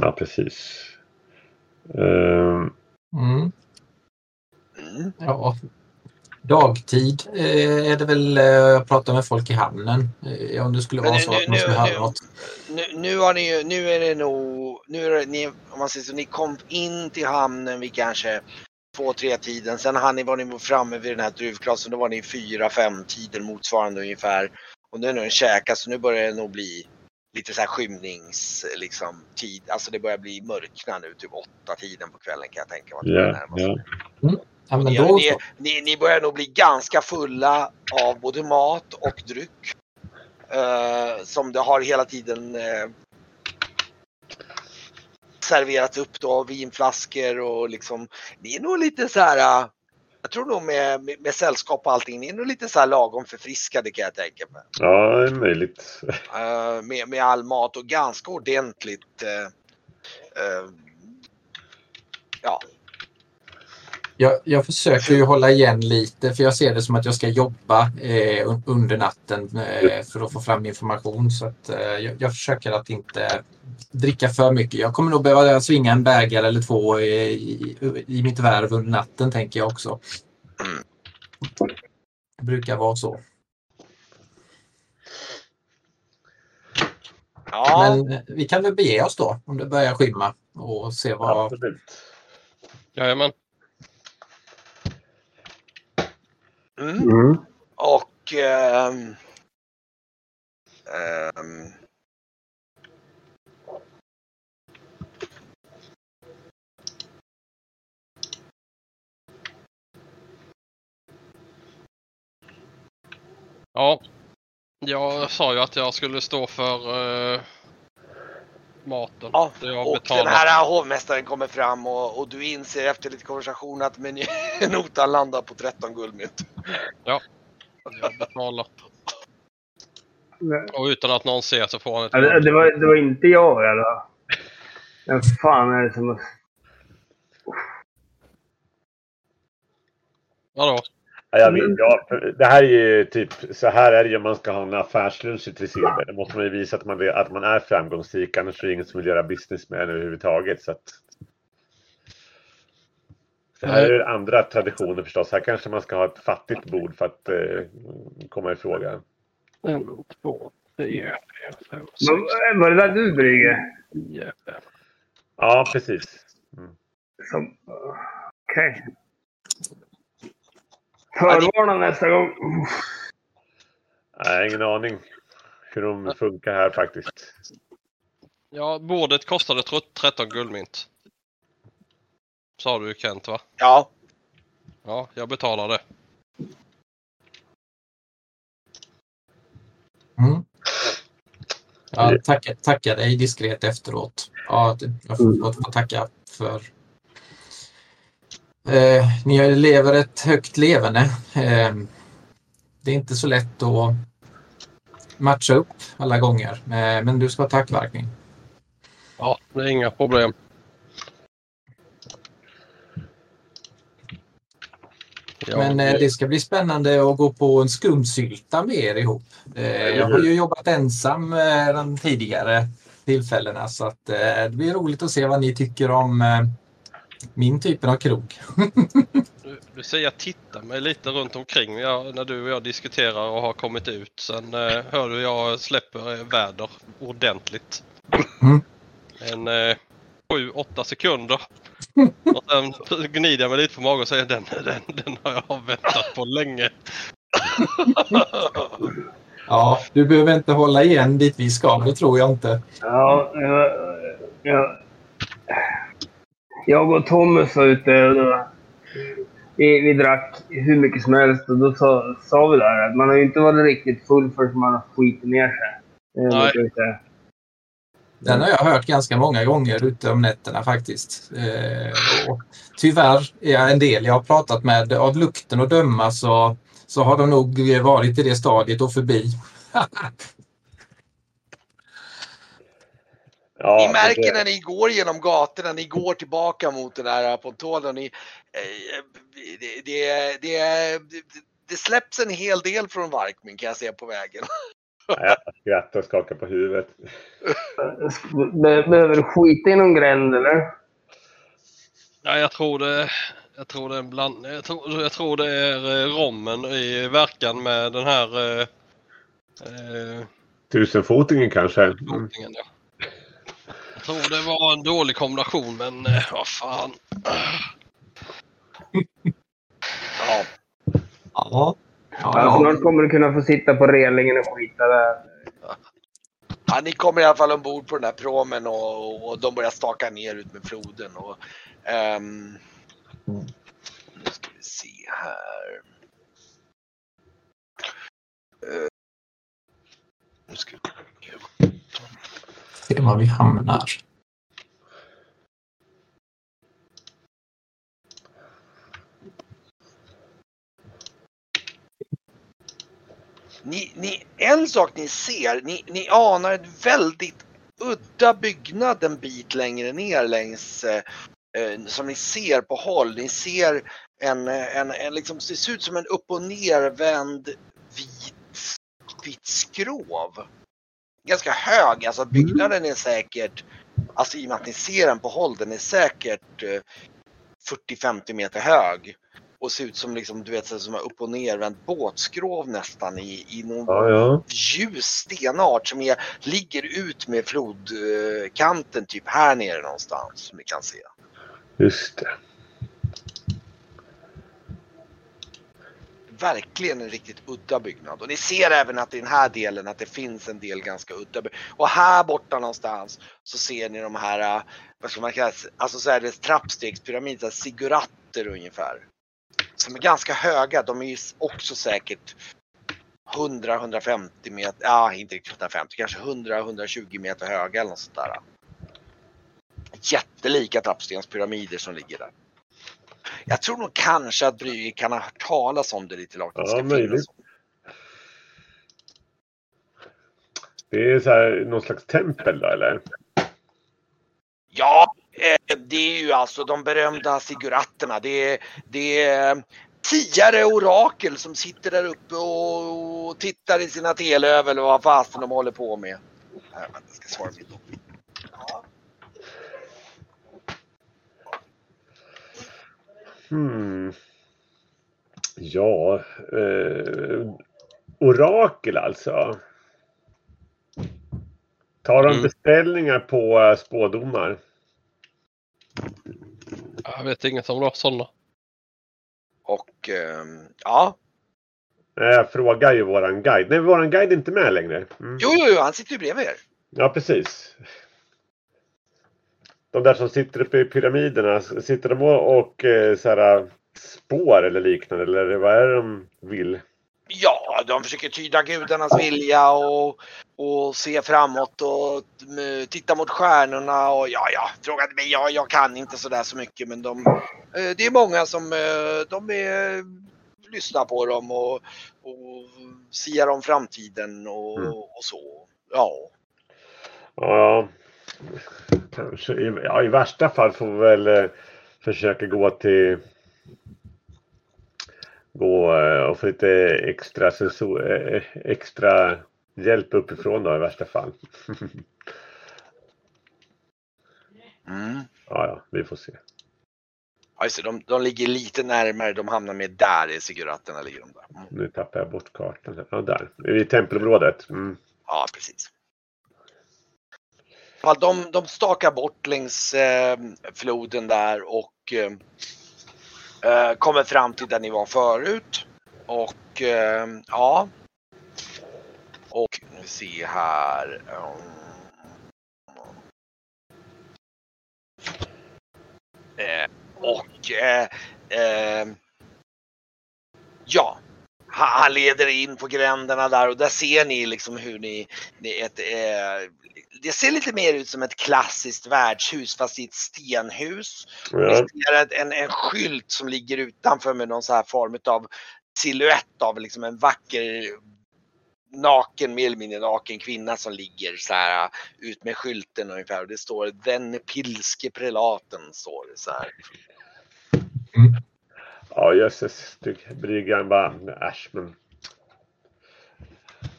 Ja, precis. Ehm, Mm. Ja. Dagtid eh, är det väl eh, att prata med folk i hamnen. Eh, om det skulle vara nu- så nu- att man skulle nu- höra nu- något. Nu, nu har ni ju, nu är det nog, nu är det, ni, om man säger så, ni kom in till hamnen vid kanske två, tre tiden. Sen hann ni, var ni framme vid den här druvklassen, då var ni fyra, fem tiden motsvarande ungefär. Och nu är det käkat så nu börjar det nog bli lite så här skymnings, liksom, tid. Alltså det börjar bli mörkna nu, typ åtta tiden på kvällen kan jag tänka mig. det ja, men Ni, ni, ni, ni börjar nog bli ganska fulla av både mat och dryck. Eh, som det har hela tiden eh, serverats upp då, vinflaskor och liksom. Ni är nog lite så här. eh, jag tror nog med, med, med sällskap och allting, ni är nog lite så här lagom förfriskade kan jag tänka mig. ja, det är möjligt. Eh, med, med all mat och ganska ordentligt. eh, eh, ja, jag, jag försöker ju hålla igen lite för jag ser det som att jag ska jobba eh, un- under natten eh, för att få fram information. Så att, eh, jag, jag försöker att inte dricka för mycket. Jag kommer nog behöva svinga en bägare eller två i, i, i mitt värv under natten tänker jag också. Det brukar vara så. ja. Men eh, vi kan väl bege oss då om det börjar skymma och se vad... Absolut. Jajamän. Mm. Mm. Och ähm, ähm, Ja, jag sa ju att jag skulle stå för eh, maten. Ja, och betalar. den här hovmästaren kommer fram och, och du inser efter lite konversation att meny- notan landar på 13 guldmynt. Jag betalar. Och utan att någon ser så får han ett Ja, det, det, var, det var inte jag fall. Vem fan är det som... Vadå? Ja, jag vet, ja, det här är ju typ, så här är det ju om man ska ha en affärslunch till silver. Då måste man ju visa att man, att man är framgångsrik, annars är det ingen som vill göra business med en överhuvudtaget. Så att... Så här är det andra traditioner förstås. Här kanske man ska ha ett fattigt bord för att eh, komma i fråga. En, två, tre, fem, Men, Var det där du Brygge? Ja, precis. Mm. Som... Okej. Förvarna nästa gång. Har ingen aning hur de funkar här faktiskt. Ja, bordet kostade tr- 13 guldmynt. Sa du Kent va? Ja, Ja, jag betalar det. Mm. Jag tackar, tackar dig diskret efteråt. Ja, jag får, jag får tacka för... Eh, ni lever ett högt levande. Eh, det är inte så lätt att matcha upp alla gånger, eh, men du ska ha tackvarkning. Ja, det är inga problem. Ja, Men eh, det ska bli spännande att gå på en skumsylta med er ihop. Eh, jag har ju jobbat ensam eh, de tidigare tillfällena så att det blir roligt att se vad ni tycker om min typen av krog. Du, du säger jag tittar mig lite runt omkring jag, när du och jag diskuterar och har kommit ut. Sen eh, hör du jag släpper eh, väder ordentligt. Mm. En eh, 7-8 sekunder. Och sen gnider jag mig lite på magen och säger den, den, den har jag väntat på länge. Ja, du behöver inte hålla igen dit vi ska, det tror jag inte. Ja, jag, jag, jag och Thomas var ute och då, vi, vi drack hur mycket som helst och då sa, sa vi där att man har ju inte varit riktigt full förrän man har skitit ner sig. Det Nej. Den har jag hört ganska många gånger ute om nätterna faktiskt. Eh, och tyvärr är jag en del jag har pratat med, av lukten att döma så, så har de nog varit i det stadiet och förbi. Ja, ni märker det- när ni går genom gatorna, ni går tillbaka mot den här pontonen. Ni, eh, det, det, det, det släpps en hel del från Varkmin kan jag se på vägen. Ja, jag skrattar och skakar på huvudet. Be, behöver du skita i någon gränd eller? Ja, jag tror det, jag tror det är en bland, jag tror, jag tror det är eh, rommen i verkan med den här eh, eh, Tusenfotingen kanske? Dopingen, ja. Tror det var en dålig kombination men eh, vad fan. Ja. Ja. Ja, snart kommer du kunna få sitta på relingen och skita där. Ja, ni kommer i alla fall ombord på den här promen och, och de börjar staka ner ut med floden. Och, ehm, nu ska vi se här. Eh, nu ska vi... Se var vi hamnar. Ni, ni, en sak ni ser, ni, ni anar en väldigt udda byggnad en bit längre ner längs eh, eh, som ni ser på håll. Ni ser en, eh, en, en liksom, det ser ut som en upp och nervänd vit, vit skrov. Ganska hög, alltså byggnaden är säkert, alltså i och med att ni ser den på håll, den är säkert eh, 40-50 meter hög. Och ser ut som liksom, du vet, som en upp och nervänd båtskrov nästan i, i någon Ja, ja. ljus stenart som är, ligger ut med flodkanten typ här nere någonstans som ni kan se. Just det. Verkligen en riktigt udda byggnad och ni ser även att i den här delen att det finns en del ganska udda byggnader. Och här borta någonstans så ser ni de här, äh, vad ska man kalla det, alltså så är det trappstegspyramider, siguratter ungefär. Som är ganska höga, de är ju också säkert 100-150 meter, ja inte riktigt 150, kanske 100-120 meter höga eller något sånt där. Jättelika trappstenspyramider som ligger där. Jag tror nog kanske att Brygge kan ha hört talas om det lite lagt. Ja, möjligt. Det är så här, någon slags tempel då eller? Ja, eh, det är ju alltså de berömda siguratterna. Det är, det är tiare orakel som sitter där uppe och tittar i sina telöv eller vad fasen de håller på med. Jag ska svara mitt. Hmm. Ja, eh, orakel alltså. Tar de Mm. beställningar på eh, spådomar? Jag vet inget om några sådana. Och ehm, ja, Jag frågar ju våran guide. Nej, våran guide är inte med längre. Mm. jo, jo, jo, han sitter ju bredvid er. Ja, precis. De där som sitter uppe i pyramiderna, sitter de och, eh, så här, spår eller liknande? Eller vad är det de vill? Ja, de försöker tyda gudarnas vilja och, och se framåt och titta mot stjärnorna och ja, ja, frågade mig. Ja, jag kan inte sådär så mycket men de, eh, det är många som eh, de är, lyssnar på dem och, och siar om framtiden och, Mm. och så. Ja, Ja, kanske. I, ja, I värsta fall får vi väl eh, försöka gå till gå eh, och få lite extra, sensor, eh, extra hjälp uppifrån då i värsta fall. mm. ja, ja, vi får se. ja just det, de, de ligger lite närmare. De hamnar med där i siguratterna ligger de där. Mm. Nu tappar jag bort kartan. Ja, där. I tempelområdet? Mm. Ja, precis. De, de stakar bort längs eh, floden där och eh, eh, kommer fram till där ni var förut. Och eh, ja. Och nu se här. Eh, och eh, eh, ja, han han leder in på gränderna där och där ser ni liksom hur ni, ni ett, eh, det ser lite mer ut som ett klassiskt värdshus fast i ett stenhus. Ja, en, en skylt som ligger utanför med någon så här form av siluett av liksom en vacker naken, mer eller mindre naken kvinna som ligger så här ut med skylten ungefär och det står den pilske prelaten står det så här. ja jösses. Bryggan bara, äsch men.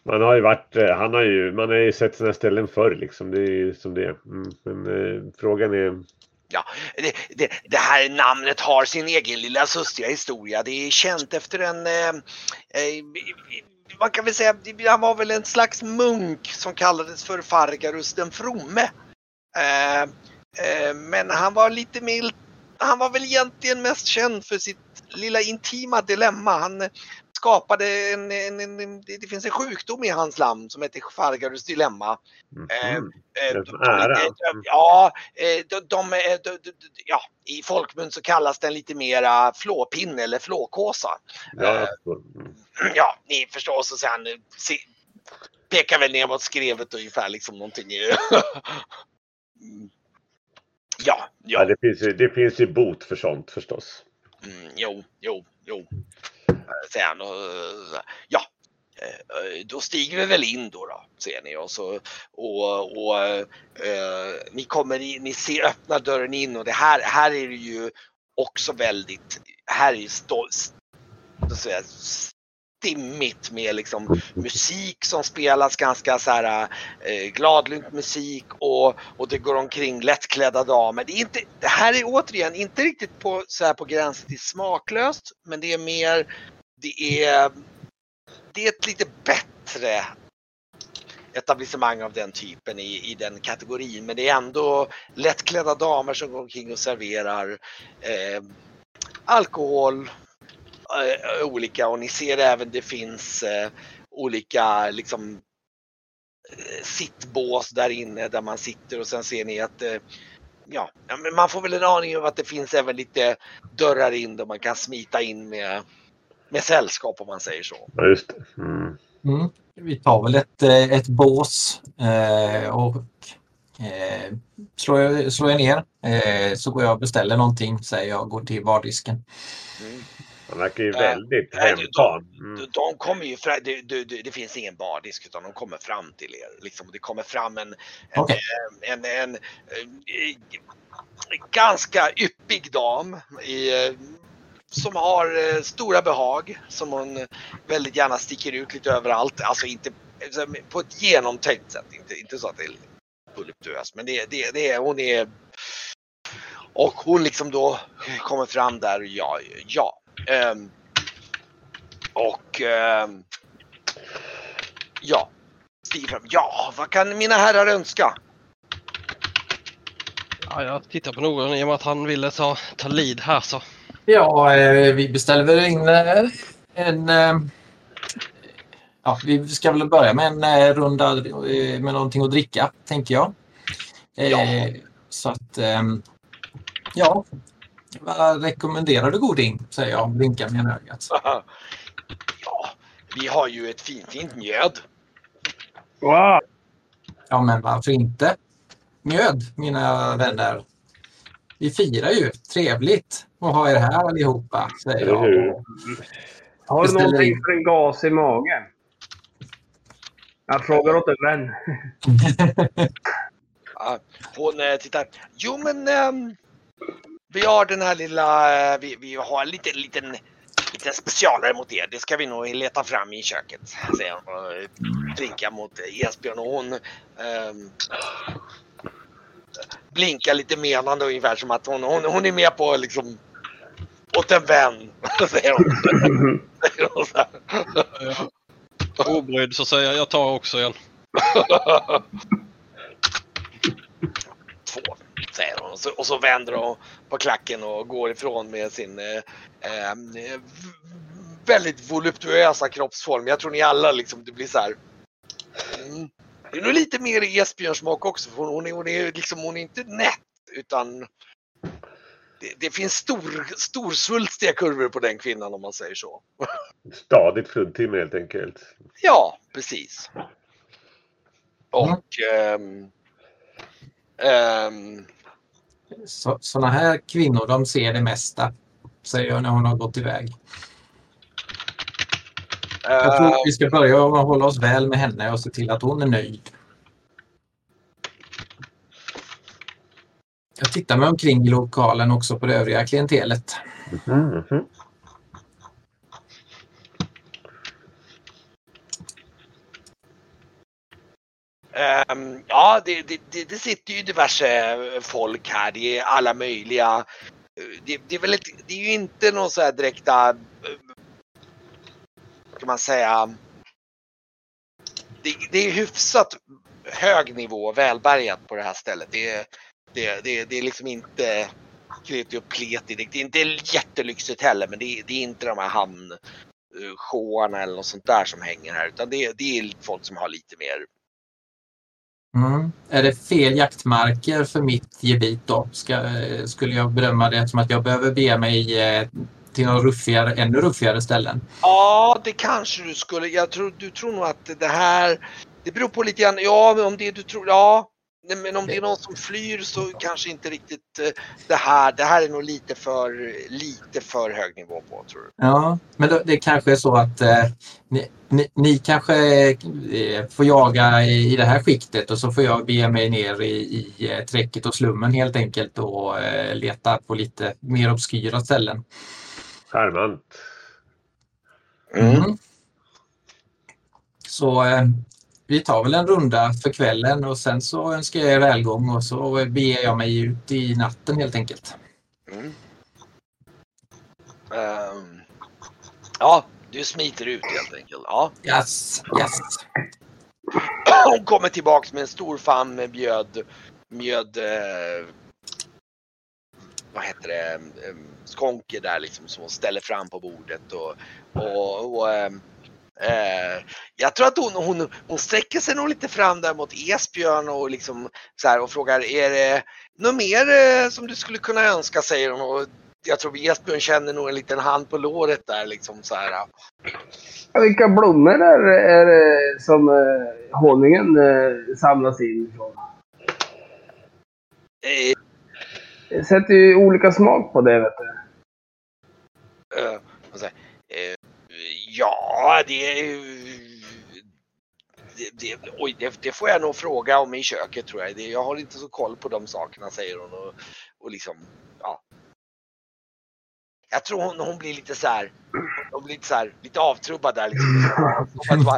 Man har ju varit, eh, han har ju, man har ju sett sådana ställen förr liksom. Det är ju som det är. Mm. Men eh, frågan är, Det, det, det här namnet har sin egen lilla sustiga historia. Det är känt efter en, eh, eh, man kan väl säga, han var väl en slags munk som kallades för Fargarus den fromme. Eh, eh, men han var lite mild, han var väl egentligen mest känd för sitt lilla intima dilemma. Han skapade en, en, en, en det finns en sjukdom i hans namn som heter Fargarus dilemma. Eh. Eh, de- Ja, eh, i folkmun så kallas den lite mera flåpinne eller flåkåsa. ja, förstår. Mm. Ja, ni förstår så sen se, pekar väl ner mot skrevet ungefär liksom någonting. Mm. ja, Ja, ja, det finns, ju, det finns ju bot för sånt förstås. mm, jo, jo, jo. Säger han och, eh, ja, eh, då stiger vi väl in då, då ser ni och så och, och eh, ni kommer in, ni ser öppna dörren in och det här, här är det ju också väldigt, här är ju stå, säga, stimmigt med liksom musik som spelas ganska så här eh, gladlynt musik och, och det går omkring lättklädda damer. Det, är inte, det här är återigen inte riktigt på, så här på gränsen till smaklöst men det är mer, det är, det är ett lite bättre etablissemang av den typen i, i den kategorin. Men det är ändå lättklädda damer som går omkring och serverar eh, alkohol, eh, olika och ni ser även det finns eh, olika liksom eh, sittbås där inne där man sitter och sen ser ni att eh, ja, man får väl en aning om att det finns även lite dörrar in där man kan smita in med, med sällskap om man säger så. Ja, just det. Mm. Mm. Vi tar väl ett, eh, ett bås eh, och eh, slår, jag, slår jag ner eh, så går jag och beställer någonting, säger jag, går till bardisken. Mm. Han verkar ju Äh, väldigt nej, hemtam. De, Mm. de kommer ju fram, det, det, det, det finns ingen bardisk utan de kommer fram till er. Liksom, det kommer fram en, en, Okej. en, en, en, eh, ganska yppig dam i, eh, som har eh, stora behag som hon väldigt gärna sticker ut lite överallt. Alltså inte alltså, på ett genomtänkt sätt. Inte, inte så att det är voluptuöst men det, det, det är, hon är och hon liksom då kommer fram där, ja, ja. Um, och um, ja, stiger fram. Ja, vad kan mina herrar önska? Ja, jag tittar på någon i och med att han ville ta, ta lead här så. Ja, eh, vi beställer väl in eh, en... eh, Ja, vi ska väl börja med en runda med någonting att dricka, tänker jag. Ja. Så att... Ja, vad rekommenderar du Goding? Säger jag och blinkar med ögat. ja, vi har ju ett fint, fint mjöd. Wow! Ja, men varför inte? Mjöd, mina vänner. Vi firar ju. Trevligt att ha er här allihopa, säger jag. Har du någonting in. för en gas i magen? Jag frågar åt en vän. Ja, hon eh, tittar. Jo men ehm, vi har den här lilla, eh, vi, vi har en liten, liten, liten specialare mot er. Det ska vi nog leta fram i köket. Säger hon och blinkar mot Esbjörn och hon ehm, blinkar lite menande ungefär som att hon, hon, hon är med på liksom åt en vän. Säger hon. Här. Obrydd så säger jag, jag tar också en. två, säger hon. Och så, och så vänder hon på klacken och går ifrån med sin eh, eh, väldigt voluptuösa kroppsform. Jag tror ni alla liksom, det blir så här. Mm. Det är nog lite mer Esbjörnsmak också. För hon, hon, är, hon, är, liksom, hon är inte nätt utan det, det finns stor, storsvulstiga kurvor på den kvinnan om man säger så. Stadigt fruntimmer helt enkelt. Ja, precis. Och ehm, ehm, Så, såna här kvinnor, de ser det mesta, säger jag när hon har gått iväg. Jag tror eh, att vi ska börja att hålla oss väl med henne och se till att hon är nöjd. Jag tittar mig omkring i lokalen också på det övriga klientelet. Mhm, mhm. Ehm, ja, det, det, det, det sitter ju diverse folk här. Det är alla möjliga. Eh, Det, det är väl ett, det är ju inte någon så här direkta, ska man säga. Det, det är hyfsat hög nivå, välbärgat på det här stället. Det, är- det, det, det är liksom inte kreti och pleti. Det är inte jättelyxigt heller, men det, är- det är inte de här hamnsjåarna eller något sånt där som hänger här, utan det, det är folk som har lite mer Mm. Är det fel jaktmarker för mitt gebit då? Ska, skulle jag bedöma det som att jag behöver bege mig eh, till några ruffigare, ännu ruffigare ställen? Ja, det kanske du skulle. Jag tror, du tror nog att det här, det beror på lite grann. Ja, om det du tror, ja. Men om det är någon som flyr så kanske inte riktigt eh, det här. Det här är nog lite för, lite för hög nivå på tror du. Ja, men det kanske är så att eh, ni, ni, ni kanske eh, får jaga i, i det här skiktet och så får jag bege mig ner i, i eh, träcket och slummen helt enkelt och eh, leta på lite mer obskyra ställen. Charmant. Mm. Så eh, vi tar väl en runda för kvällen och sen så önskar jag er välgång och så beger jag mig ut i natten helt enkelt. Mm. Ehm, ja, du smiter ut helt enkelt. Ja. Yes, yes. Hon kommer tillbaks med en stor famn med mjöd, mjöd eh, vad heter det, skonker där liksom som hon ställer fram på bordet och, och, och eh, jag tror att hon, hon, hon sträcker sig nog lite fram där mot Esbjörn och liksom så här och frågar är det något mer eh, som du skulle kunna önska säger hon och jag tror Esbjörn känner nog en liten hand på låret där liksom så här. Vilka blommor är, är det som eh, honungen eh, samlas in ifrån? Eh, det sätter ju olika smak på det vet du. Uh, alltså, uh, ja, det. Det, det, oj, det, det får jag nog fråga om i köket tror jag. Det, jag har inte så koll på de sakerna säger hon och, och liksom, ja. Jag tror hon, hon blir lite så här, hon blir lite så här, lite avtrubbad där liksom. Bara,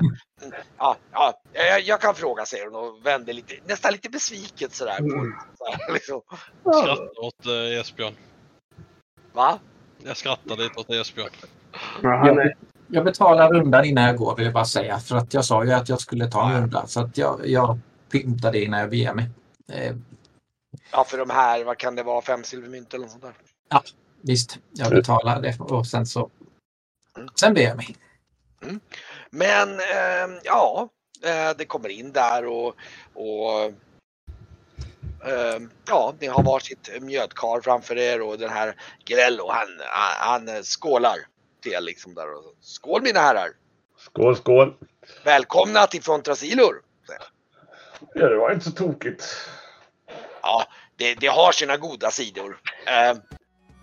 Ja, ja, jag, jag kan fråga säger hon och vänder lite, nästan lite besviket sådär. På, så här, liksom. Jag skrattar åt eh, Esbjörn. Va? Jag skrattar lite åt Esbjörn. Ja, är, Jag betalar rundan innan jag går vill jag bara säga. För att jag sa ju att jag skulle ta en runda. Så att jag, jag pyntar det innan jag beger mig. Eh, Ja, för de här, vad kan det vara, fem silvermynt eller något sånt där? visst, jag betalar det och sen så... Sen beger jag mig. Men eh, ja, eh, det kommer in där och, och eh, ja, ni har varsitt mjödkar framför er och den här Grello han, han, han skålar till er liksom där. Och, Skål mina herrar! Skål, skål! Välkomna till Fontrasilor! Ja, det var inte så tokigt. Ja, det, det har sina goda sidor.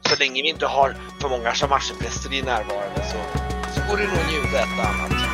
Så länge vi inte har för många shamashpräster i närvarande så, så går det nog att njuta ett och annat.